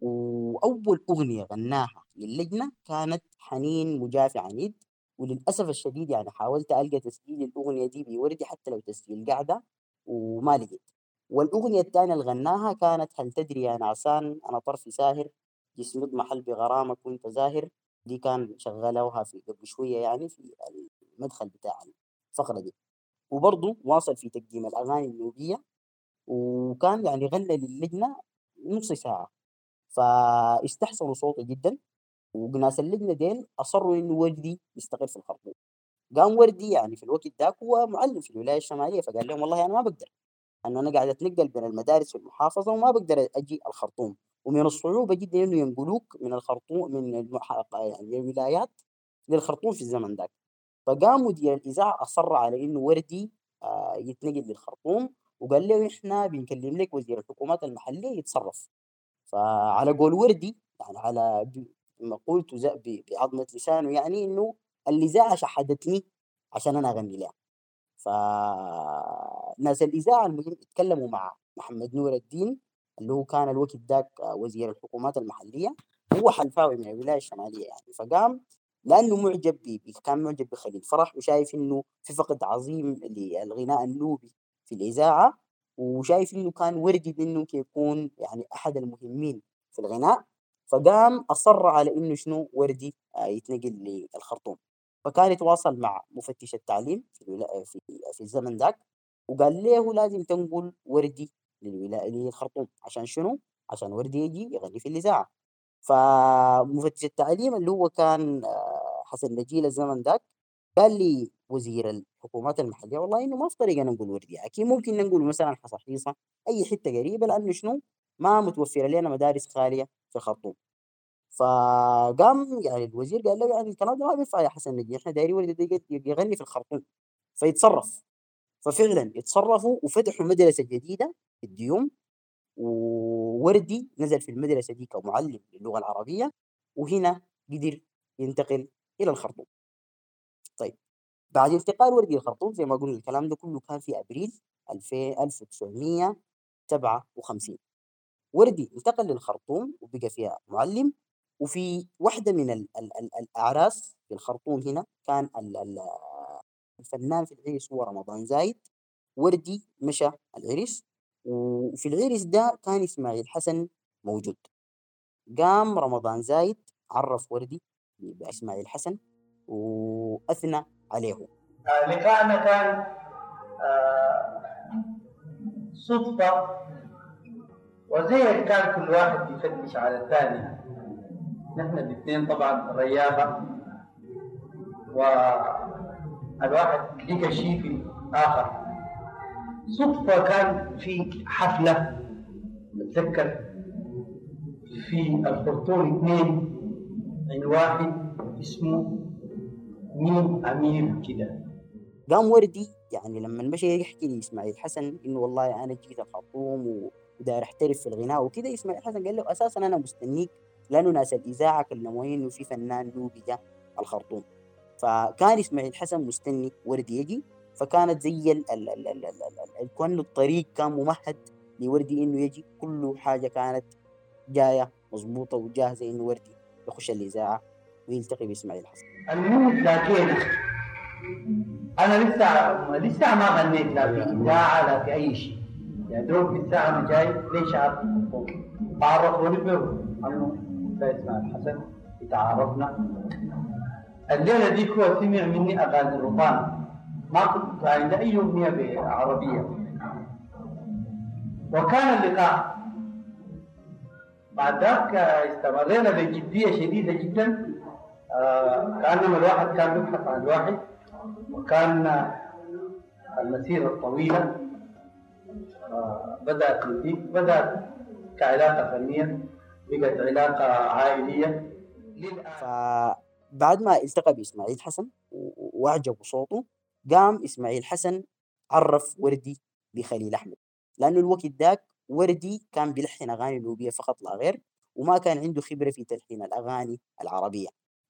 وأول أغنية غناها للجنه كانت حنين مجافي عنيد وللأسف الشديد يعني حاولت ألقى تسجيل الأغنية دي بوردي حتى لو تسجيل قاعدة وما لقيت. والأغنية الثانية اللي غناها كانت هل تدري يا نعسان أنا طرفي ساهر؟ جسمي اضمحل بغرامك وأنت زاهر. دي كان شغلوها في قبل شوية يعني في المدخل بتاع الفقرة دي. وبرضه واصل في تقديم الأغاني النوبية وكان يعني غنى للجنة نص ساعة. فاستحسنوا صوته جدا وناس اللجنة ديل أصروا إنه وجدي يستقر في الخرطوم. قام وردي يعني في الوقت ذاك هو معلم في الولاية الشمالية فقال لهم والله أنا ما بقدر أنه أنا قاعد أتنقل بين المدارس في المحافظة وما بقدر أجي الخرطوم. ومن الصعوبة جدا إنه ينقلوك من الخرطوم من. يعني الولايات للخرطوم في الزمن ذاك فقام مدير الإذاعة أصر على إنه وردي آه، يتنقل للخرطوم وقال له إحنا بنكلم لك وزير الحكومات المحلية يتصرف فعلى قول وردي يعني على مقولته ز- ب- بعظمة لسانه يعني إنه الإذاعة شحدتني عشان أنا أغني لها فناس الإذاعة المهم اتكلموا مع محمد نور الدين اللي هو كان الوقت ذاك آه، وزير الحكومات المحلية هو حلفاوي من الولاية الشمالية يعني فقام لأنه معجب ب- ب- كان معجب بخليل فرح وشايف إنه في فقد عظيم للغناء النوبي في الإذاعة وشايف إنه كان وردي ممكن يكون يعني أحد المهمين في الغناء فقام أصر على إنه شنو وردي آه، يتنقل للخرطوم فكان يتواصل مع مفتش التعليم. في في الزمن ذاك وقال له لازم تنقل وردي للولاية للخرطوم عشان شنو؟ عشان وردي يجي يغني في الإذاعة فمفتش التعليم اللي هو كان آه، حسن نجيل الزمن ذاك قال لي وزير الحكومات المحلية والله إنه ما في طريقة ننقل وردي. أكيد ممكن ننقل مثلا حصحيصة أي حتة قريبة لأنه شنو؟ ما متوفرة لنا مدارس خالية في الخرطوم. فقام يعني الوزير قال له يعني الكلام ده ما بينفع يا حسن نجي إحنا دايرين ولد يغني في الخرطوم. فيتصرف. ففعلا يتصرفوا وفتحوا مدرسة جديدة في الديوم ووردي نزل في المدرسة دي كمعلم للغة العربية وهنا قدر ينتقل إلى الخرطوم. طيب بعد انتقال وردي للخرطوم زي ما قلنا الكلام ده كله كان في 2000 1957 وردي انتقل للخرطوم وبقى فيها معلم وفي واحدة من ال ال ال الأعراس في الخرطوم هنا كان الفنان في العرس هو رمضان زايد وردي مشى العرس وفي العرس ده كان إسماعيل حسن موجود. قام رمضان زايد عرف وردي بإسماعيل حسن وأثنى عليه. لقاءنا كان آه، صدفة وزي كان كل واحد يفتش على الثاني. نحن الاثنين طبعا رياضة والواحد لقى شيء في الآخر صدفة كان في حفلة بتذكر في الخرطوم اثنين عند واحد اسمه مين أمير كده. قام وردي يعني لما مشى يحكي لإسماعيل حسن إنه والله أنا جيت الخرطوم وداير أحترف في الغناء وكده إسماعيل حسن قال له أساسا أنا مستنيك لأنه ناس الإذاعة كلموني إنه في فنان نوبي جا الخرطوم. فكان إسماعيل حسن مستني وردي يجي فكانت زي ال ال ال ال ال ال كأنه الطريق كان ممهد لوردي إنه يجي. كل حاجة كانت جاية مظبوطة وجاهزة إنه وردي يخش الإذاعة ويلتقي بإسماعيل حسن. المهم ذاكينا أنا لسه لسه ما غنيت لا في إذاعة لا في أي شيء. يا دوب في الساعة أنا جاي ليش عارف تعرفوني به انه ده اسمه الحسن تعرفنا الليلة ديك هو سمع مني اغاني الربان ما كنت عند أي اغنيه عربيه وكان اللقاء. بعد ذاك استمرينا بجدية شديدة جدا. آه، كانما الواحد كان يبحث عن الواحد. وكان المسيرة الطويلة آه، بدأت ذيك بدأت كعلاقة فنية. بقت علاقة عائلية. للآن. فبعد ما التقى بإسماعيل حسن و- وأعجبه صوته قام إسماعيل حسن عرف وردي بخليل أحمد. لأنه الوقت ذاك وردي كان بيلحن أغاني نوبية فقط لا غير وما كان عنده خبرة في تلحين الأغاني العربية.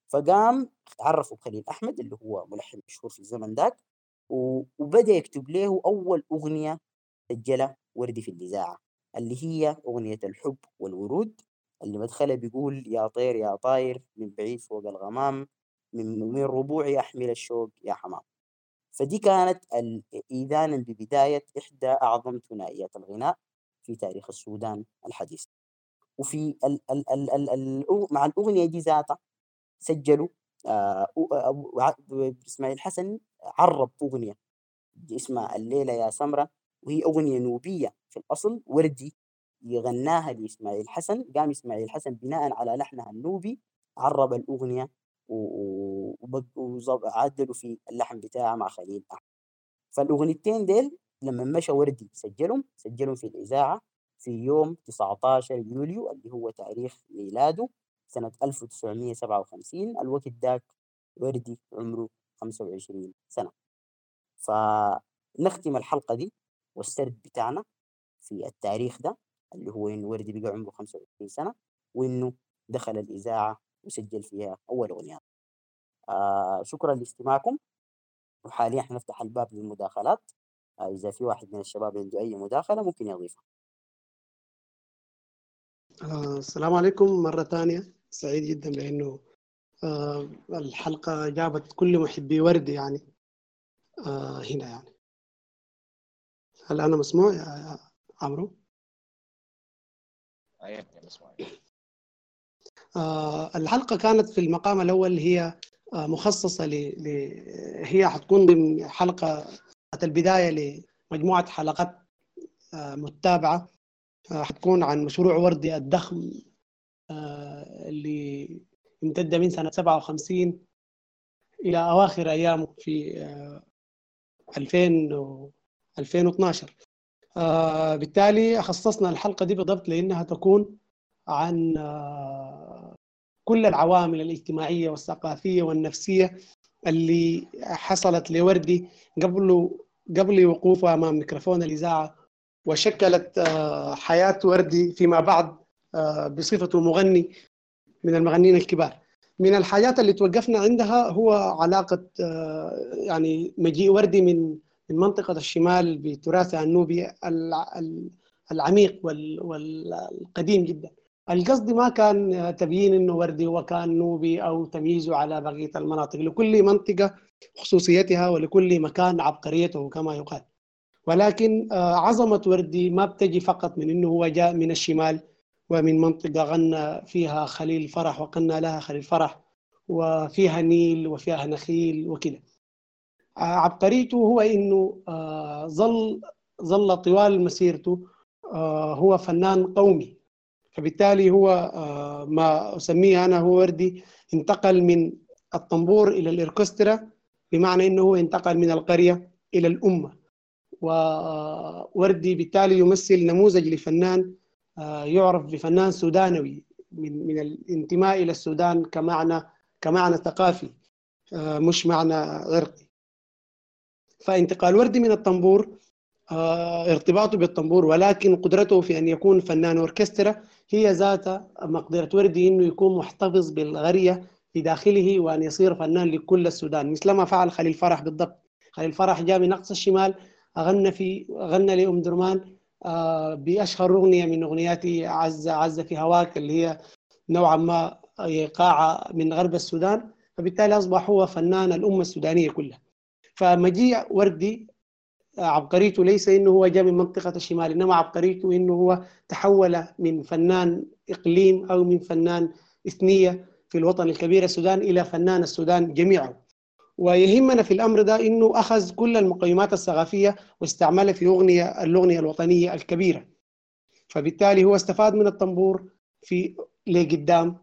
فقام عرفه بخليل أحمد اللي هو ملحن مشهور في الزمن ذاك و- وبدأ يكتب له أول أغنية سجلها وردي في الإذاعة اللي هي أغنية الحب والورود. اللي مدخلها بيقول يا طير يا طاير من بعيد فوق الغمام من من ربوعي أحمل الشوق يا حمام. فدي كانت إذانا ببداية إحدى أعظم ثنائيات الغناء في تاريخ السودان الحديث. وفي ال ال ال ال ال مع الأغنية دي ذاتها سجلوا آه إسماعيل حسن عرب أغنية اسمها الليلة يا سمرة وهي أغنية نوبية في الأصل وردي يغناها لإسماعيل حسن قام إسماعيل حسن بناء على لحنها النوبي عرب الأغنية وعدلوا في اللحن بتاعها مع خليل أحمد. فالأغنيتين ديل لما مشى وردي سجلهم سجلهم في الإذاعة في يوم 19 يوليو اللي هو تاريخ ميلاده سنة 1957 الوقت داك وردي عمره 25 سنة. فنختم الحلقة دي والسرد بتاعنا في التاريخ ده. اللي هو إنه وردي بقى عمره 25 سنة وإنه دخل الإذاعة وسجل فيها أول أغنية. آه شكرا لاستماعكم. وحاليا حنفتح الباب للمداخلات. آه إذا في واحد من الشباب عنده أي مداخلة ممكن يضيفها. آه، السلام عليكم مرة ثانية. سعيد جدا بأنه آه، الحلقة جابت كل محبي ورد يعني. آه، هنا يعني. هل أنا مسموع يا عمرو؟ آه، الحلقة كانت في المقام الأول هي آه، مخصصة ل... ل... هي حتكون ضمن حلقة البداية لمجموعة حلقات آه، متابعة آه، حتكون عن مشروع وردي الضخم آه، اللي امتد من سنة 57 إلى أواخر أيامه في آه، 2000 و 2012 آه، بالتالي خصصنا الحلقة دي بالضبط لأنها تكون عن آه، كل العوامل الاجتماعية والثقافية والنفسية اللي حصلت لوردي قبل قبل وقوفه أمام ميكروفون الإذاعة وشكلت آه، حياة وردي فيما بعد بصفته مغني من المغنيين الكبار. من الحاجات اللي توقفنا عندها هو علاقة يعني مجيء وردي من من منطقة الشمال بتراثها النوبي الع- ال- العميق وال- والقديم جدا. القصد ما كان تبيين إنه وردي هو كان نوبي أو تمييزه على بقية المناطق لكل منطقة خصوصيتها ولكل مكان عبقريته كما يقال. ولكن آه، عظمة وردي ما بتجي فقط من إنه هو جاء من الشمال ومن منطقة غنى فيها خليل فرح وقلنا لها خليل فرح وفيها نيل وفيها نخيل آه، عبقريته هو إنه آه، ظل ظل طوال مسيرته آه، هو فنان قومي. فبالتالي هو آه، ما أسميه أنا هو وردي انتقل من الطنبور إلى الإركسترا بمعنى أنه هو انتقل من القرية إلى الأمة. ووردي بالتالي يمثل نموذج لفنان آه، يعرف بفنان سودانوي من من الانتماء إلى السودان كمعنى كمعنى ثقافي آه، مش معنى عرقي فانتقال وردي من الطنبور آه، ارتباطه بالطنبور ولكن قدرته في أن يكون فنان أوركسترا هي ذات مقدرة وردي أنه يكون محتفظ بالغرية في داخله وأن يصير فنان لكل السودان. مثلما فعل خليل فرح بالضبط. خليل فرح جاء من أقصى الشمال غنى في غنى لأم درمان آه، بأشهر أغنية من أغنيات عز عز في هواك اللي هي نوعا ما إيقاع من غرب السودان. فبالتالي أصبح هو فنان الأمة السودانية كلها. فمجيء وردي عبقريته ليس إنه هو جاء من منطقة الشمال إنما عبقريته إنه هو تحول من فنان إقليم أو من فنان إثنية في الوطن الكبير السودان إلى فنان السودان جميعه ويهمنا في الأمر ده إنه أخذ كل المقيمات الثقافية واستعملها في أغنية الاغنيه الوطنية الكبيرة. فبالتالي هو استفاد من الطنبور في لقدام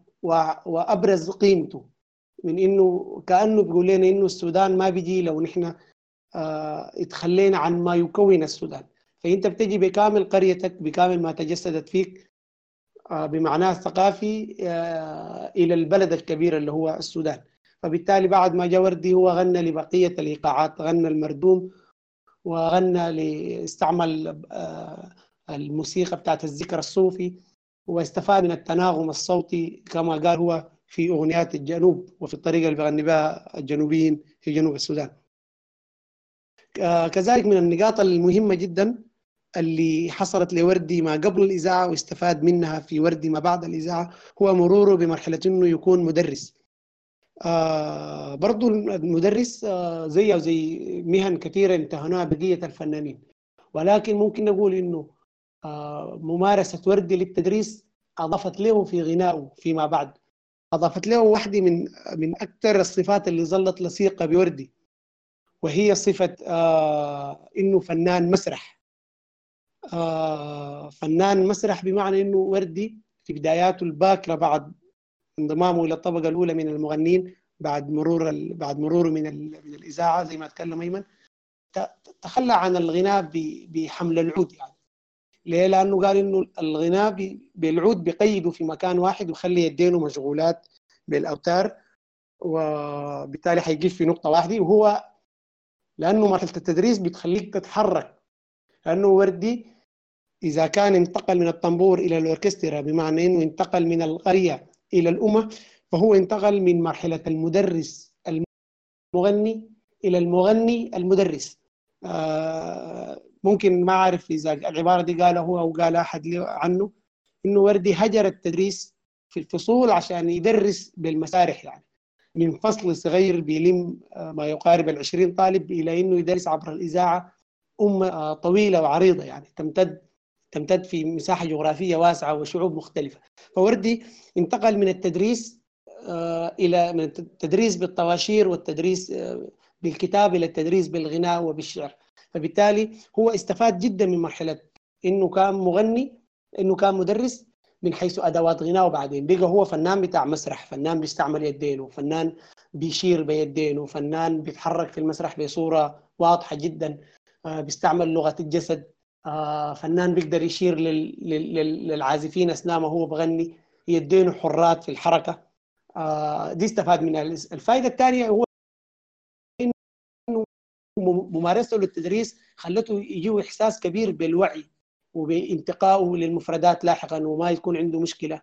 وأبرز قيمته. من إنه كأنه بيقول لنا إنه السودان ما بيجي لو نحن آه، اتخلينا عن ما يكون السودان. فأنت بتجي بكامل قريتك بكامل ما تجسدت فيك آه، بمعناه الثقافي آه، إلى البلد الكبير اللي هو السودان. فبالتالي بعد ما جاء وردي هو غنى لبقية الإيقاعات غنى المردوم وغنى ل- استعمل آه، الموسيقى بتاعت الذكر الصوفي واستفاد من التناغم الصوتي كما قال هو في أغنيات الجنوب وفي الطريقة اللي بيغني بها الجنوبيين في جنوب السودان. آه، كذلك من النقاط المهمة جدا اللي حصلت لوردي ما قبل الإذاعة واستفاد منها في وردي ما بعد الإذاعة هو مروره بمرحلة أنه يكون مدرس. آه برضو المدرس آه زيه زي مهن كثيرة امتهنوها بقية الفنانين. ولكن ممكن نقول أنه آه ممارسة وردي للتدريس أضافت له في غنائه فيما بعد. أضافت له واحدة من من أكثر الصفات اللي ظلت لصيقة بوردي وهي صفة آه إنه فنان مسرح آه فنان مسرح بمعنى إنه وردي في بداياته الباكرة بعد انضمامه إلى الطبقة الأولى من المغنين بعد مرور ال... بعد مروره من ال... من الإذاعة زي ما تكلم أيمن. تخلى عن الغناء ب... بحمل العود يعني ليه؟ لأنه قال إنه الغناء. بالعود بقيده في مكان واحد ويخلي يدينه مشغولات بالأوتار وبالتالي حيجيب في نقطة واحدة وهو لأنه مرحلة التدريس بتخليك تتحرك لأنه وردي إذا كان انتقل من الطنبور إلى الأوركسترا بمعنى إنه انتقل من القرية إلى الأمة فهو انتقل من مرحلة المدرس المغني إلى المغني المدرس آه ممكن ما أعرف إذا العبارة دي قالها هو أو قال أحد عنه إنه وردي هجر التدريس في الفصول عشان يدرس بالمسارح يعني. من فصل صغير بيلم ما يقارب العشرين طالب إلى أنه يدرس عبر الإذاعة أمة طويلة وعريضة يعني تمتد تمتد في مساحة جغرافية واسعة وشعوب مختلفة. فوردي انتقل من التدريس إلى من التدريس بالطواشير والتدريس بالكتاب إلى التدريس بالغناء وبالشعر. فبالتالي هو استفاد جدا من مرحلة إنه كان مغني إنه كان مدرس من حيث أدوات غناء وبعدين بقى هو فنان بتاع مسرح فنان بيستعمل يدينه فنان بيشير بيدينه فنان بيتحرك في المسرح بصورة واضحة جدا بيستعمل لغة الجسد فنان بيقدر يشير للعازفين أثناء ما هو بغني يدينه حرات في الحركة دي استفاد منها. الفائده الثانية هو انه ممارسته للتدريس خلته يجيه إحساس كبير بالوعي وبانتقائه للمفردات لاحقا وما يكون عنده مشكلة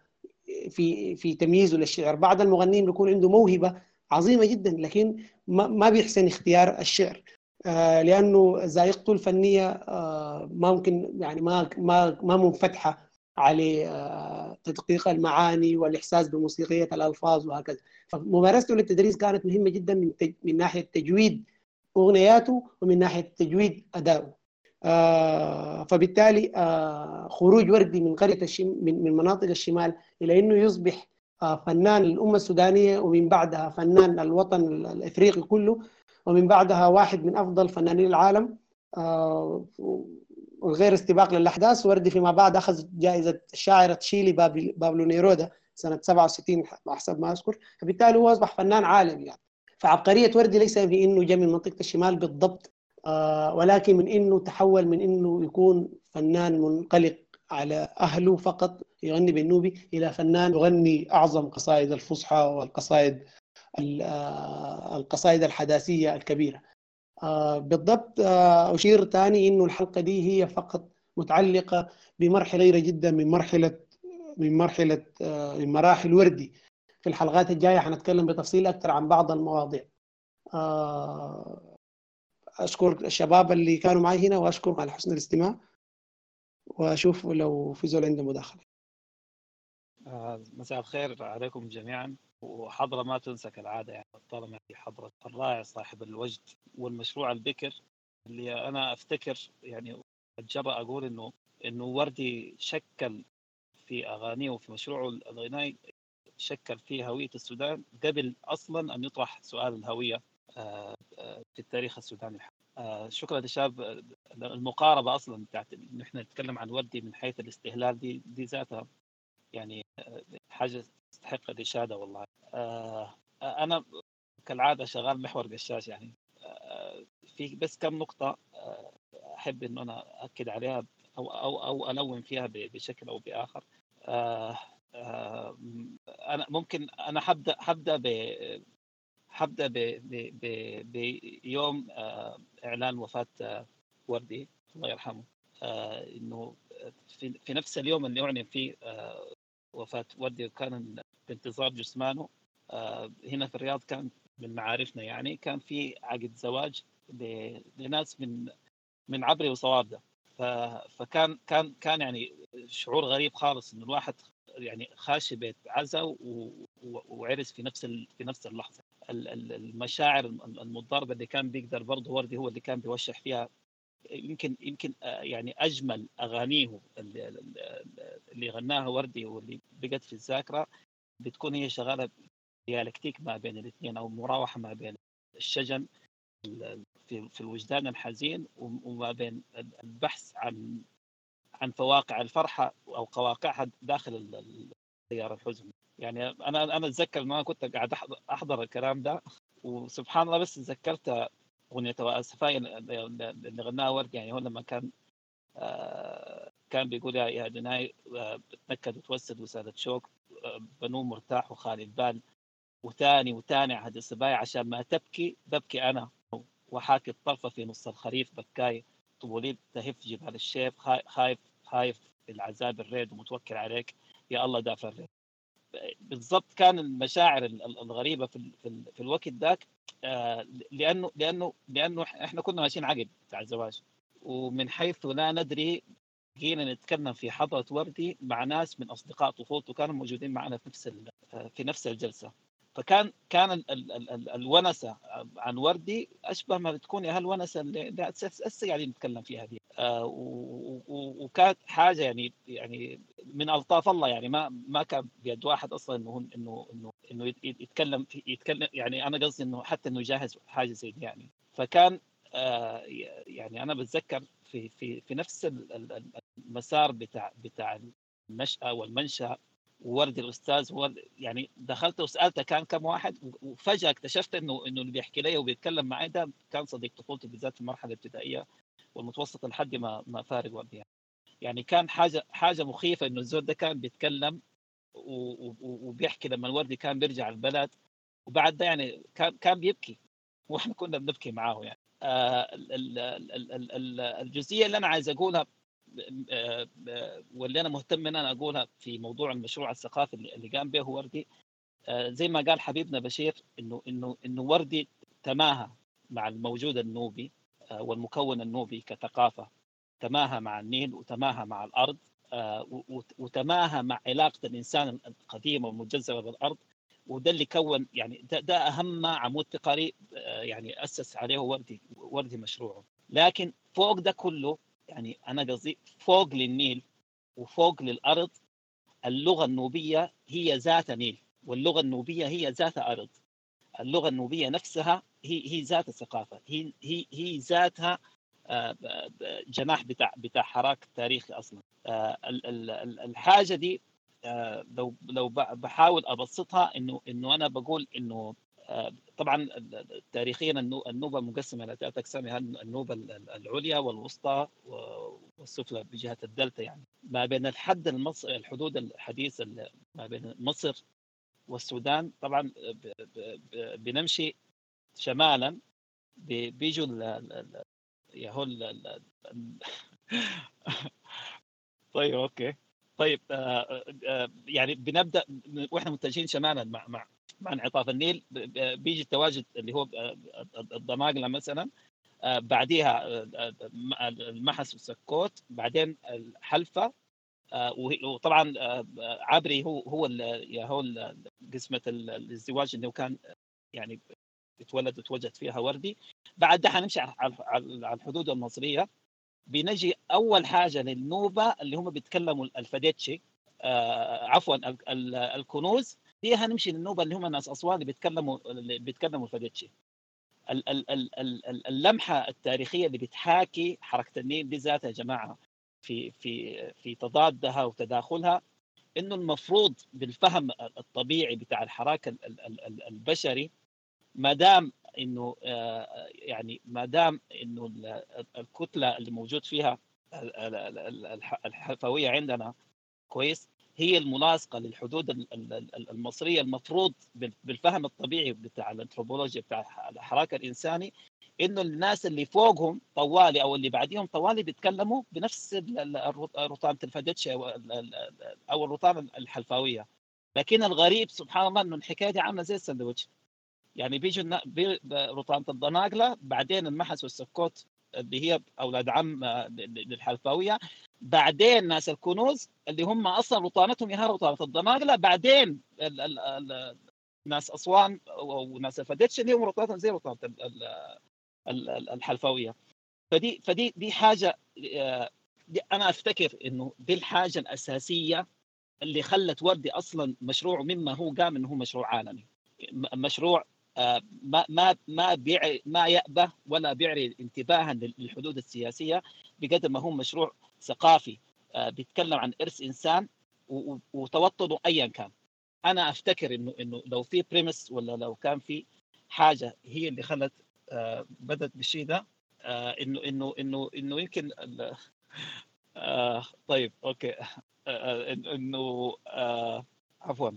في في تمييزه للشعر. بعض المغنيين بيكون عنده موهبة عظيمة جدا لكن ما, بيحسن اختيار الشعر. آه لأنه ذائقته الفنية آه ما ممكن يعني ما ما ما منفتحة على آه تدقيق المعاني والإحساس بموسيقية الألفاظ وهكذا. فممارسته للتدريس كانت مهمة جدا من من ناحية تجويد أغنياته ومن ناحية تجويد ادائه آه فبالتالي آه خروج وردي من قرية الشم من, من مناطق الشمال إلى إنه يصبح آه فنان الامه السودانية ومن بعدها فنان الوطن الإفريقي كله ومن بعدها واحد من أفضل فنانين العالم وغير استباق للأحداث. وردي فيما بعد أخذ جائزة الشاعر تشيلي بابلو نيرودا سنة 67 حسب ما أذكر. فبالتالي هو أصبح فنان عالمي يعني. فعبقرية وردي ليس في انه جاء من منطقة الشمال بالضبط آه ولكن من إنه تحول من إنه يكون فنان منقلق على أهله فقط يغني بالنوبي إلى فنان يغني أعظم قصائد الفصحى والقصائد آه القصائد الحداثية الكبيرة. آه بالضبط أشير ثاني إنه الحلقة دي هي فقط متعلقة بمرحلة صغيره جدا من مرحلة من مرحلة من مراحل وردي. في الحلقات الجاية حنتكلم بتفصيل أكثر عن بعض المواضيع. أشكر الشباب اللي كانوا معي هنا واشكرهم على حسن الاستماع. وأشوف لو في زول عنده مداخلة. آه مساء الخير عليكم جميعا. وحضرة ما تنسى كالعادة يعني طالما في حضرة الرائع صاحب الوجد والمشروع البكر. اللي أنا أفتكر يعني أتجرأ أقول إنه إنه وردي شكل في أغانيه وفي مشروعه الغنائي شكل في هوية السودان قبل أصلا أن يطرح سؤال الهوية في التاريخ السوداني شكرا للشباب المقاربة أصلا بتاعت نحن نتكلم عن وردي من حيث الاستهلال دي دي ذاتها يعني حاجة تستحق الإشادة والله. أنا كالعادة شغال محور قشاش يعني. في بس كم نقطة أحب إنه أنا أكد عليها أو أو أو الون فيها بشكل أو بآخر. أنا ممكن أنا حبدا حبدا حبدا بيوم إعلان وفاة وردي الله يرحمه. إنه في نفس اليوم اللي أعلن فيه وفاة وردي وكان بانتظار جثمانه هنا في الرياض كان من معارفنا يعني كان في عقد زواج لناس من من عبري وصوارده فكان كان كان يعني شعور غريب خالص إنه الواحد يعني خاش بيت عزا وعرس في نفس في نفس اللحظة. المشاعر المضاربة اللي كان بيقدر برضه وردي هو اللي كان بيوشح فيها. يمكن يمكن يعني أجمل أغانيه اللي, اللي غناها وردي واللي بقت في الذاكرة بتكون هي شغالة ديالكتيك ما بين الاثنين أو مراوحة ما بين الشجن في الوجدان الحزين وما بين البحث عن عن فواقع الفرحة أو قواقعها داخل تيار الحزن. يعني أنا أنا أتذكر إن أنا كنت قاعد أحضر الكلام ده وسبحان الله بس تذكرت أغنية اسفاي اللي غناها ورد. يعني هو لما كان آه، كان بيقول يا دناي آه، بتنكد وتوسد وسادة شوق آه، بنوم مرتاح وخالي البال. وتاني وتاني عهد السبايا عشان ما تبكي ببكي أنا. وحاكي الطرفة في نص الخريف بكاي طولي تهف جبال الشيف خاي- خايف خايف العذاب الريد ومتوكل عليك يا الله دافع الريد. بالضبط كان المشاعر ال- ال- الغريبة في في, ال- في الوقت ذاك آه، لأنه لأنه لأنه إحنا كنا ماشيين عقد بتاع الزواج. ومن حيث لا ندري جينا نتكلم في حضرة وردي مع ناس من أصدقاء طفولته كانوا موجودين معنا في نفس ال- في نفس الجلسة. فكان كان ال ال ال ال الونسة عن وردي أشبه ما بتكون يا هالونسة اللي هسه قاعدين نتكلم فيها دي. آه، وكانت حاجة يعني يعني من ألطاف الله يعني. ما ما كان بيد واحد أصلا إنه إنه إنه إنه يت- يتكلم يتكلم يعني أنا قصدي إنه حتى إنه يجهز حاجة زي دي يعني. فكان آه، يعني أنا بتذكر في في في نفس ال- ال- ال- المسار بتاع بتاع النشأة والمنشأ وورد الأستاذ هو يعني دخلت وسالته كان كم واحد وفجأة اكتشفت إنه إنه اللي بيحكي لي وبيتكلم معي ده كان صديق طفولتي بالذات في المرحلة الابتدائية والمتوسطة لحد ما ما فارق وردي يعني. يعني كان حاجة حاجة مخيفة إنه الزول ده كان بيتكلم وبيحكي لما الوردي كان بيرجع البلد وبعد ده يعني كان كان بيبكي وإحنا كنا بنبكي معاه يعني آه، ال- ال- ال- ال- ال- الجزئية اللي أنا عايز أقولها واللي أنا مهتم إن أنا أقولها في موضوع المشروع الثقافي اللي قام به وردي آه، زي ما قال حبيبنا بشير انه انه إنه وردي تماهى مع الموجود النوبي آه، والمكون النوبي كثقافة تماهى مع النيل وتماهى مع الأرض آه، وتماهى مع علاقة الإنسان القديمة والمجذبة بالأرض وده اللي كون يعني ده, ده أهم عمود آه، يعني أسس عليه وردي وردي مشروعه. لكن فوق ده كله يعني أنا قصدي فوق للنيل وفوق للأرض اللغة النوبية هي ذات نيل واللغة النوبية هي ذات أرض. اللغة النوبية نفسها هي هي ذات ثقافة هي هي هي ذاتها آه، جناح بتاع بتاع حراك تاريخي أصلا. آه، ال- ال- ال- الحاجة دي آه، لو لو بحاول أبسطها إنه إنه أنا بقول إنه طبعا تاريخيا النو- النوبة منقسمه إلى ثلاث أقسام هي النوبة ال- ال- العليا والوسطى والسفلى بجهة الدلتا يعني ما بين الحد المصري الحدود الحديثه ال- ما بين مصر والسودان. طبعا بنمشي شمالا بيجوا ال- ال- ال- يا هو ال- ال- ال- طيب okay. طيب آه، آه، يعني بنبدأ وإحنا متجهين شمالا مع مع مع انعطاف النيل بيجي التواجد اللي هو الضماغله مثلا آه، بعديها آه، آه، المحس والسكوت بعدين الحلفة وطبعا عبري هو هو هو قسمة ال- الازدواج انه كان يعني اتولد وتوجد فيها وردي. بعد ده حنمشي على الحدود المصرية. بنجي أول حاجة للنوبة اللي هم بيتكلموا الفديتشي عفوا ال- ال- الكنوز. دي هنمشي للنوبه اللي هم ناس اسوان اللي بيتكلموا اللي بيتكلموا الفديتشي ال- ال- ال- ال- ال- اللمحه التاريخيه اللي بتحاكي حركه النيل دي ذاتها يا جماعة في في في تضادها وتداخلها انه المفروض بالفهم الطبيعي بتاع الحراك ال- ال- ال- ال- البشري ما دام انه آه، يعني ما دام انه ال- الكتله اللي موجود فيها ال- ال- ال- الح- الحفويه عندنا كويس هي الملاصقة للحدود ال- ال- ال- المصرية المفروض بال- بالفهم الطبيعي بتاع الانثروبولوجيا بتاع الحراك الإنساني إنه الناس اللي فوقهم طوالي أو اللي بعديهم طوالي بيتكلموا بنفس ال- ال- الرط- رطانه الفدتش أو ال- ال- أو الرطانه الحلفاوية. لكن الغريب سبحان الله إنه الحكاية دي عاملة زي السندوتش يعني بيجوا رطانه الضناقله بعدين المحس والسكوت اللي هي أولاد عم آه، للحلفاوية بعدين ناس الكنوز اللي هم أصلا رطانتهم يا رطانة الضناقله بعدين ال ال ال ناس أسوان وناس الفدتش اللي هم رطانتهم زي رطانة ال- ال- ال- ال- الحلفاويه فدي فدي دي حاجة آه، دي أنا أفتكر إنه دي الحاجة الأساسية اللي خلت وردي أصلا مشروع مما هو قام إنه هو مشروع عالمي. مشروع ما ما ما بيعي ما يأبه ولا بيعير انتباها للحدود السياسية بقدر ما هو مشروع ثقافي. آه، بيتكلم عن إرث إنسان وتوطنه ايا كان. أنا أفتكر إنه إنه لو في premise ولا لو كان في حاجة هي اللي خلت آه، بدت بالشيء ده آه، إنه إنه إنه إنه يمكن آه، طيب okay. آه، آه، إنه آه، عفوا. آه،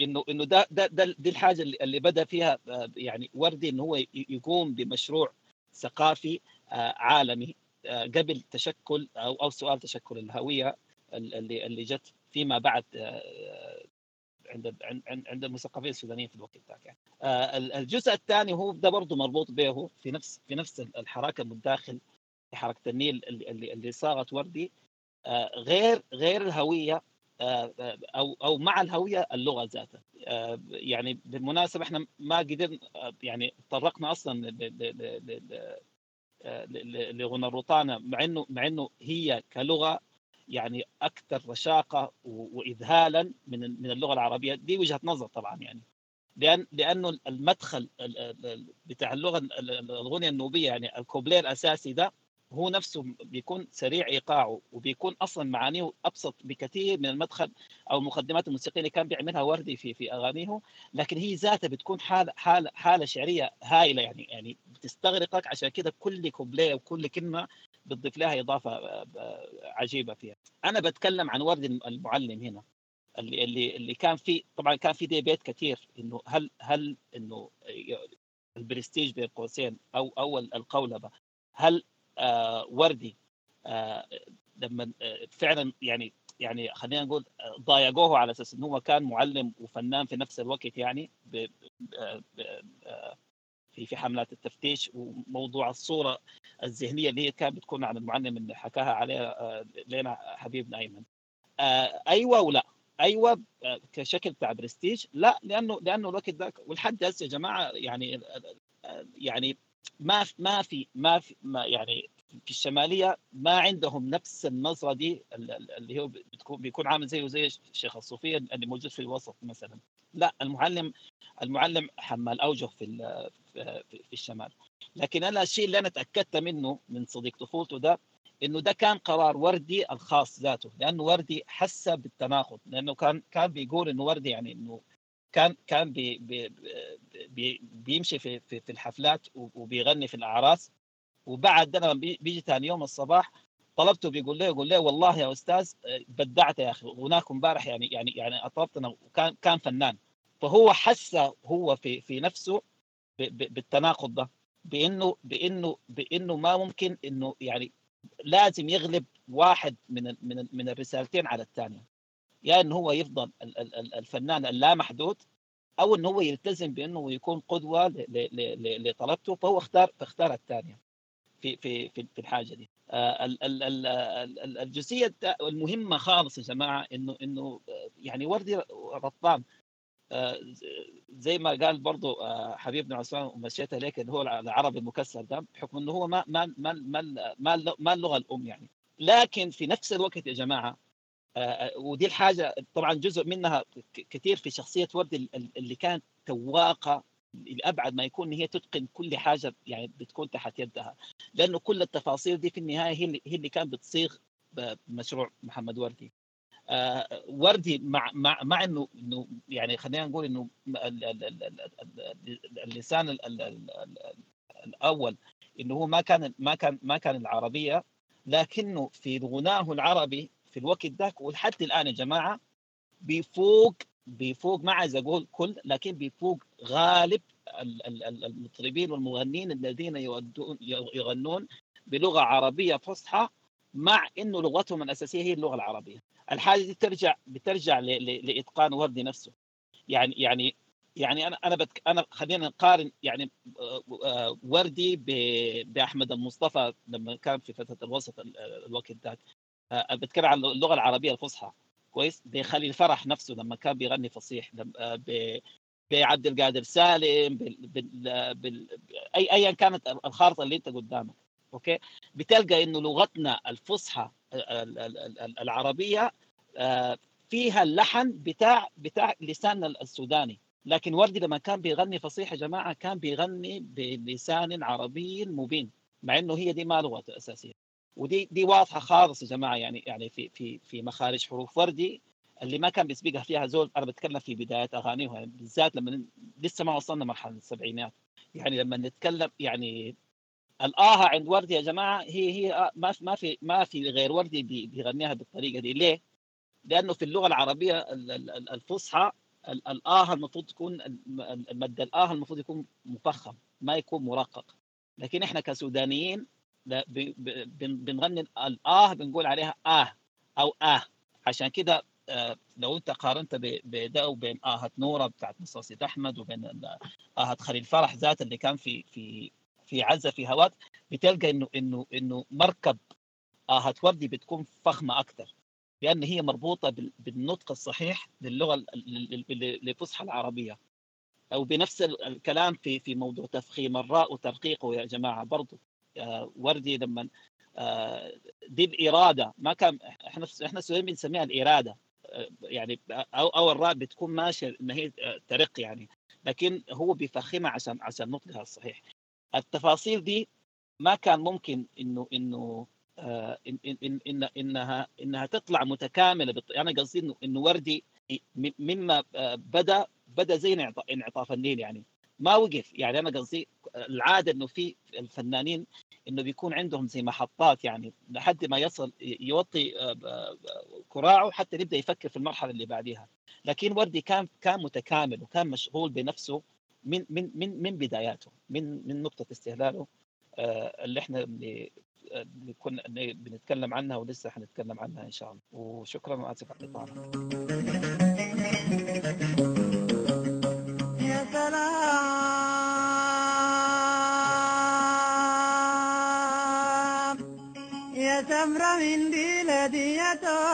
انه إنه ده ده ده دي الحاجة اللي, بدأ فيها آه، يعني وردي انه هو يقوم بمشروع ثقافي آه، عالمي آه، قبل تشكل أو أو سؤال تشكل الهوية ال- اللي اللي جت فيما بعد آه، عند عند المثقفين السودانيين في الوقت ذاك يعني. آه، ال- الجزء الثاني هو ده برضه مربوط به في نفس في نفس الحركة المتداخل في حركة النيل اللي اللي, صاغت وردي آه، غير غير الهوية آه، آه، أو أو مع الهوية اللغة ذاتها. آه، يعني بالمناسبة إحنا ما قدرنا آه، يعني تطرقنا أصلا آه، لغنى الروطانه مع إنه مع إنه هي كلغة يعني أكثر رشاقة واذهالا من من اللغة العربية. دي وجهة نظر طبعا يعني. لأن لأنه المدخل ال- ال- ال- بتاع اللغة ال- ال- الغنية النوبية يعني الكوبليه الأساسي ده هو نفسه بيكون سريع إيقاعه وبيكون أصلا معانيه أبسط بكثير من المدخل أو المقدمات الموسيقية اللي كان بيعملها وردي في في أغانيه. لكن هي ذاتها بتكون حالة حالة حالة شعرية هائله يعني يعني بتستغرقك. عشان كده كل كوبليه وكل كلمة بتضيف لها إضافة آه، آه، عجيبة فيها. أنا بتكلم عن وردي المعلم هنا اللي اللي اللي كان في طبعا كان في ديبيت كثير إنه هل هل إنه البرستيج بين قوسين أو أو القولبه هل وردي. آه لما آه فعلا يعني يعني خلينا نقول آه، ضايقوه على أساس إنه هو كان معلم وفنان في نفس الوقت يعني ب آه، في في حملات التفتيش وموضوع الصورة الذهنية اللي هي كانت بتكون عن المعلم اللي حكاها عليها آه، لنا حبيبنا ايمن آه، أيوه ولا أيوه آه، كشكل بتاع برستيج لا لأنه لأنه الوقت ذاك ولحد هسه يا جماعة يعني آه، يعني ما ما في ما في ما يعني في الشمالية ما عندهم نفس النظرة دي ال- ال- اللي هو بتكون بيكون عامل زيه زي الشيخ الصوفيه اللي موجود في الوسط مثلا. لا المعلم المعلم حمال أوجه في في الشمال. لكن أنا الشيء اللي أنا تأكدت منه من صديق طفولته ده إنه ده كان قرار وردي الخاص ذاته لأنه وردي حس بالتناقض لأنه كان كان بيقول إنه وردي يعني إنه كان كان بي بي بي بيمشي في في, في الحفلات وبيغني في الأعراس. وبعد بي- بيجي ثاني يوم الصباح طلبته بيقول له يقول له والله يا أستاذ بدعت يا أخي هناك امبارح يعني يعني يعني اطربتنا وكان كان فنان. فهو حس هو في في نفسه بالتناقض ده بإنه بإنه بإنه ما ممكن إنه يعني لازم يغلب واحد من من من الرسالتين على الثانية. يا انه هو يفضل ال- ال- ال- الفنان اللامحدود أو انه هو يلتزم بإنه يكون قدوة لطلبته فهو اختار فاختار الثانية في في في الحاجة دي. آه، ال- ال- ال- ال- ال- الجزئية المهمة خالص يا جماعة انه إنه آه، يعني وردي رطان. آه، زي ما قال برضو آه، حبيبنا عثمان ومشيت عليك اللي هو العربي المكسر ده بحكم إنه هو ما ما ما ما ما, اللغة الأم يعني. لكن في نفس الوقت يا جماعة ودي الحاجة طبعا جزء منها كثير في شخصيه ورد ال- ال- اللي كانت تواقه لابعد ما يكون هي تتقن كل حاجة يعني بتكون تحت يدها لأنه كل التفاصيل دي في النهايه هي اللي هي اللي كانت بتصيغ مشروع محمد وردي آه، وردي مع مع مع انه انه يعني خلينا نقول انه ال- ال- ال- ال- ال- اللسان ال- ال- ال- ال- الأول انه هو ما كان ما كان ما كان العربيه لكنه في غناه العربي في الوقت ذاك ولحد الآن يا جماعة بيفوق بيفوق ما عايز أقول كل لكن بيفوق غالب ال- ال- ال- المطربين والمغنين الذين يغنون بلغة عربية فصحى مع إنه لغتهم الأساسية هي اللغة العربية. الحاجة دي ترجع بترجع لإتقان وردي نفسه. يعني يعني يعني أنا أنا بتك أنا خلينا نقارن يعني آه، وردي ب- بأحمد المصطفى لما كان في فترة الوسط ال- الوقت ذاك بتكلم عن اللغة العربية الفصحى. كويس؟ بخليل فرح نفسه لما كان بيغني فصيح آه، بعبد القادر سالم بال... بال... اي ايا كانت الخارطة اللي أنت قدامك. أوكي؟ بتلقى إنه لغتنا الفصحى ال- ال- ال- العربية آه، فيها اللحن بتاع بتاع لساننا السوداني. لكن وردي لما كان بيغني فصيح يا جماعة كان بيغني بلسان عربي مبين مع إنه هي دي ما لغته اساسيه ودي دي واضحة خالص يا جماعة يعني يعني في في في مخارج حروف وردي اللي ما كان بيسبقها فيها زول أنا بتكلم في بدايات اغانيها يعني بالذات لما لسه ما وصلنا مرحلة السبعينات يعني لما نتكلم يعني الآها عند وردي يا جماعة هي هي آه ما في ما في ما في غير وردي بي- بيغنيها بالطريقة دي ليه؟ لأنه في اللغة العربية ال- ال- ال- الفصحى ال- الآها المفروض تكون الم- المد الآها المفروض يكون مفخم ما يكون مرقق لكن إحنا كسودانيين بنغني الآه بنقول عليها آه أو آه. عشان كده آه، لو أنت قارنت بده وبين آهة نورة بتاعت مصاصي أحمد وبين آهة خليل فرح ذات اللي كان في في في عزة في هواك بتلقى إنه إنه إنه مركب آهة وردي بتكون فخمة أكثر لأن هي مربوطة بال- بالنطق الصحيح ال- للفصحى العربية. أو بنفس ال- الكلام في في موضوع تفخيم الراء وترقيقه يا جماعة برضو. آه، وردي لما آه، دي الإرادة ما كان إحنا إحنا السودانيين بنسميها الإرادة آه، يعني أو أو الراء بتكون ماشية إن هي آه، ترق يعني لكن هو بيفخمها عشان عشان نطقها الصحيح. التفاصيل دي ما كان ممكن إنه إنه آه إن إن إن إنها إنها تطلع متكاملة بالط... أنا قصدي إنه إنه وردي مما آه بدأ بدأ زي انعطا- انعطاف النيل يعني ما وقف يعني أنا قصدي العادة إنه في الفنانين إنه بيكون عندهم زي محطات يعني لحد ما يصل يوطي آه، آه، كراعه حتى يبدأ يفكر في المرحلة اللي بعديها. لكن وردي كان كان متكامل وكان مشغول بنفسه من من من من بداياته من من نقطة استهلاله آه، اللي إحنا اللي كنا بنتكلم عنها ولسه حنتكلم عنها إن شاء الله. وشكرا واسف على الإطالة.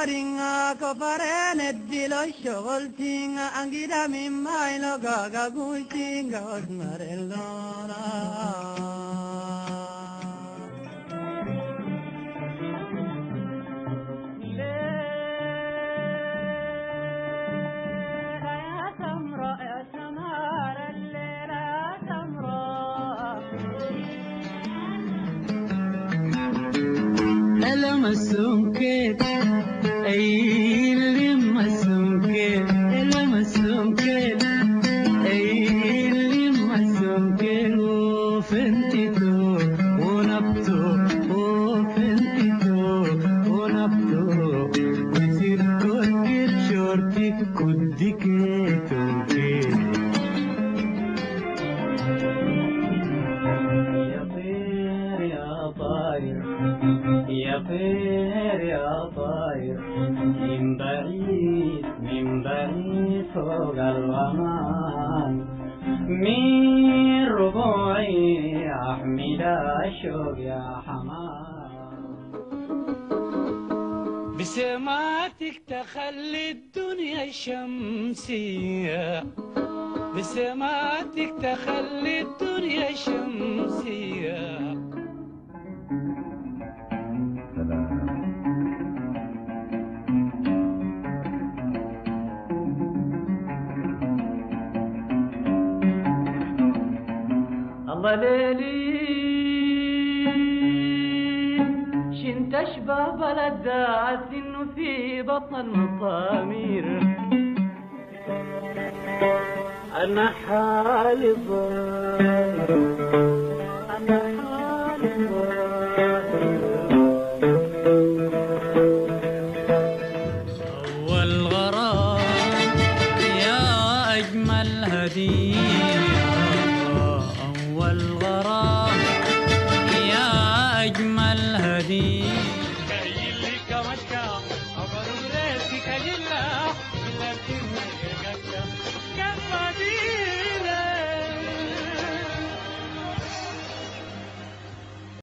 تورينغا كفرين الدلو الشغل تينغا أنجدا من مايلو غاغا بوشينغا واسمر اللونا يا تخلي الدنيا شمسية. بسماتك تخلي الدنيا شمسية. الله ليلي شنت اشبه بلد انه في بطن المطامير أنا حالي ضايع أنا حالي